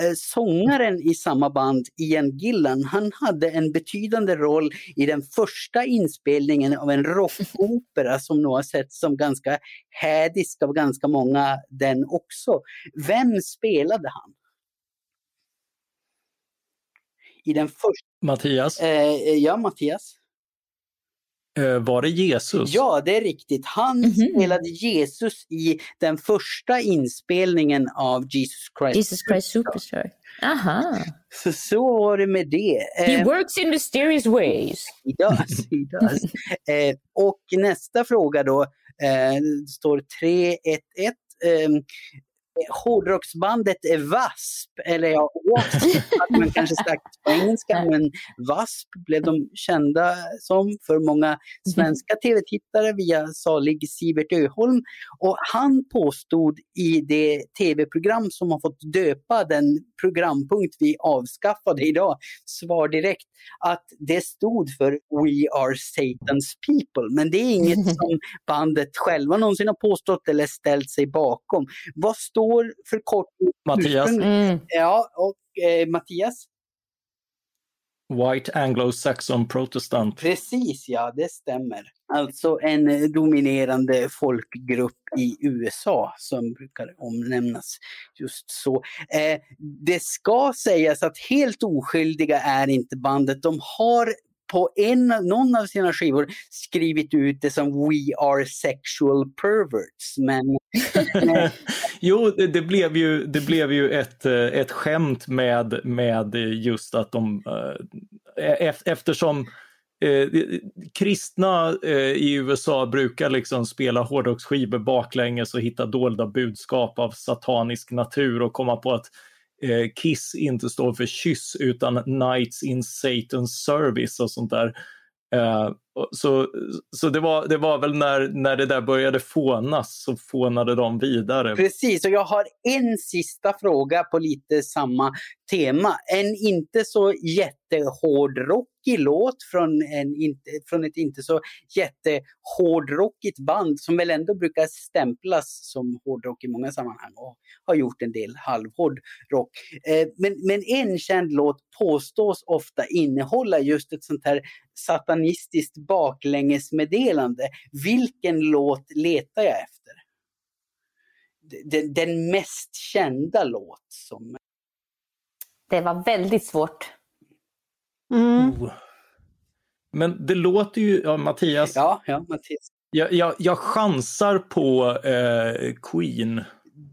Eh, sångaren i samma band, Ian Gillan, han hade en betydande roll i den första inspelningen av en rockopera som nog har sett som ganska hädisk av ganska många den också. Vem spelade han? I den första... Mattias, Eh, ja, Mattias? Eh, var det Jesus? Ja, det är riktigt. Han Mhm. spelade Jesus i den första inspelningen av Jesus Christ. Jesus Christ Superstar. Aha. Så, så var det med det. He Eh, works in mysterious ways. he does, he does. Eh, och nästa fråga då, eh, står 3-1-1. Eh, hårdrocksbandet är W.A.S.P. Eller ja, W.A.S.P. hade man kanske sagt på engelska, men W.A.S.P. blev de kända som för många svenska tv-tittare via salig Sivert Öholm. Och han påstod i det tv-program som har fått döpa den programpunkt vi avskaffade idag, Svar direkt, att det stod för We are Satan's people. Men det är inget som bandet själva någonsin har påstått eller ställt sig bakom. Vad står för kort Mattias? Mm. Ja, och eh, Mattias? White Anglo-Saxon Protestant. Precis, ja, det stämmer. Alltså en eh, dominerande folkgrupp i USA som brukar omnämnas just så. Eh, det ska sägas att helt oskyldiga är inte bandet. De har på en, någon av sina skivor skrivit ut det som We are sexual perverts. Men Jo, det, det, blev ju, det blev ju ett, eh, ett skämt med, med just att de, eh, e-, eftersom eh, kristna eh, i USA brukar liksom spela hårdrocksskivor baklänges och hitta dolda budskap av satanisk natur och komma på att eh, Kiss inte står för kyss utan Knights in Satan's Service och sånt där. Eh, så så det, var, det var väl när, när det där började fånas så fånade de vidare. Precis, och jag har en sista fråga på lite samma tema. En inte så jättehård rock låt från, en, från ett inte så jättehårdrockigt band som väl ändå brukar stämplas som hårdrock i många sammanhang och har gjort en del halvhård rock. Eh, men, men en känd låt påstås ofta innehålla just ett sånt här satanistiskt baklängesmeddelande. Vilken låt letar jag efter? Den, den mest kända låt som... Det var väldigt svårt. Mm. Oh. Men det låter ju, ja, Mattias, Ja, ja, Mattias. jag, jag, jag chansar på eh, Queen.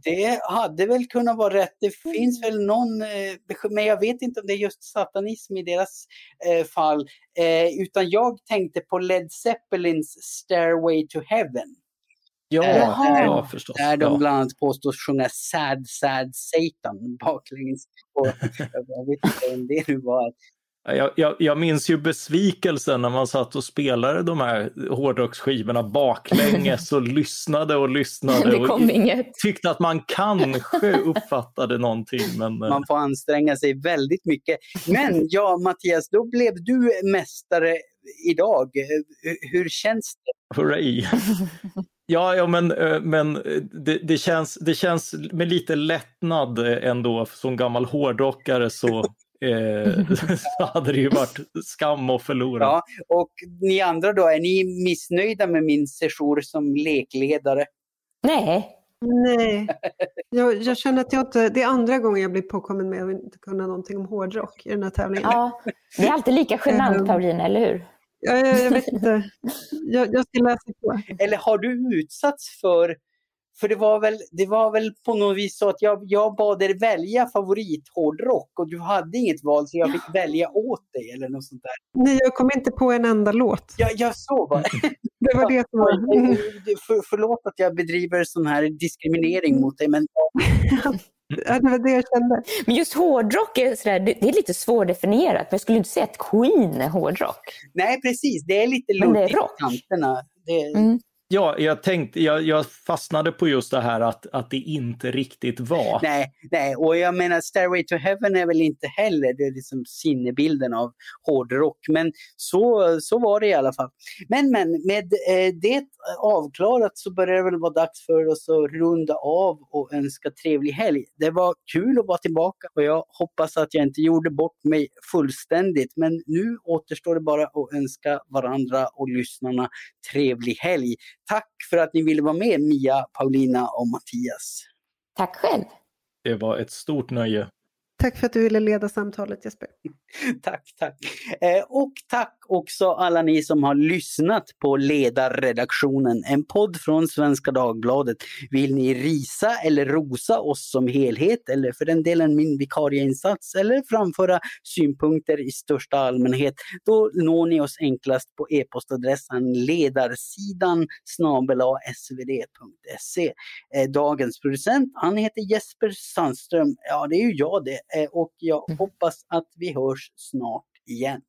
Det hade väl kunnat vara rätt. Det finns väl någon, eh, men jag vet inte om det är just satanism i deras eh, fall. Eh, utan jag tänkte på Led Zeppelins Stairway to Heaven. Ja, Jaha. ja förstås. Där de bland annat påstås sjunga Sad, sad Satan baklänges. Och jag vet inte om det nu var. Jag, jag, jag minns ju besvikelsen när man satt och spelade de här hårdrocksskivorna baklänges och lyssnade och lyssnade Det kom och inget. tyckte att man kanske uppfattade någonting. Men, eh, Man får anstränga sig väldigt mycket. Men ja, Mattias, då blev du mästare idag. Hur- Hur känns det? hurray! Ja, ja men, eh, men eh, det, det, känns, det känns med lite lättnad ändå. Som gammal hårdrockare så, så hade det ju varit skam att förlora. Ja, och ni andra då, är ni missnöjda med min session som lekledare? Nej, Nej, jag, jag känner att jag inte, det är andra gången jag blir påkommen med att inte kunna någonting om hårdrock i den här tävlingen. ja. det är alltid lika genant Mm. Paulina, eller hur? Jag, jag, jag vet inte, jag, jag ska läsa på. Eller har du utsatts för, för det var väl, det var väl på något vis så att jag, jag bad er välja favorithårdrock och du hade inget val så jag fick välja åt dig eller något sånt där. Nej, jag kom inte på en enda låt. Jag, jag så var det. Det var det som var... Mm. För, förlåt att jag bedriver sån här diskriminering mot dig men Ja, det var det jag kände. Men just hårdrock är, sådär, det, är lite svårdefinierat. Men jag skulle inte säga att Queen är hårdrock. nej precis, det är lite luddigt i kanterna. Det, Mm. Ja, jag tänkte, jag, jag, fastnade på just det här att, att det inte riktigt var. Nej, nej, och jag menar Stairway to Heaven är väl inte heller det är liksom sinnebilden av hårdrock, men så, så var det i alla fall. Men, men med eh, det avklarat så börjar det väl vara dags för oss att runda av och önska trevlig helg. Det var kul att vara tillbaka och jag hoppas att jag inte gjorde bort mig fullständigt, men nu återstår det bara att önska varandra och lyssnarna trevlig helg. Tack för att ni ville vara med Mia, Paulina och Mattias. Tack själv. Det var ett stort nöje. Tack för att du ville leda samtalet Jesper. tack, tack. Eh, och tack också alla ni som har lyssnat på Ledarredaktionen, en podd från Svenska Dagbladet. Vill ni risa eller rosa oss som helhet eller för den delen min vikarieinsats eller framföra synpunkter i största allmänhet, då når ni oss enklast på e-postadressen ledarsidan svd.se. Eh, dagens producent, han heter Jesper Sandström. Ja, det är ju jag det. Eh, och jag hoppas att vi hörs snart igen.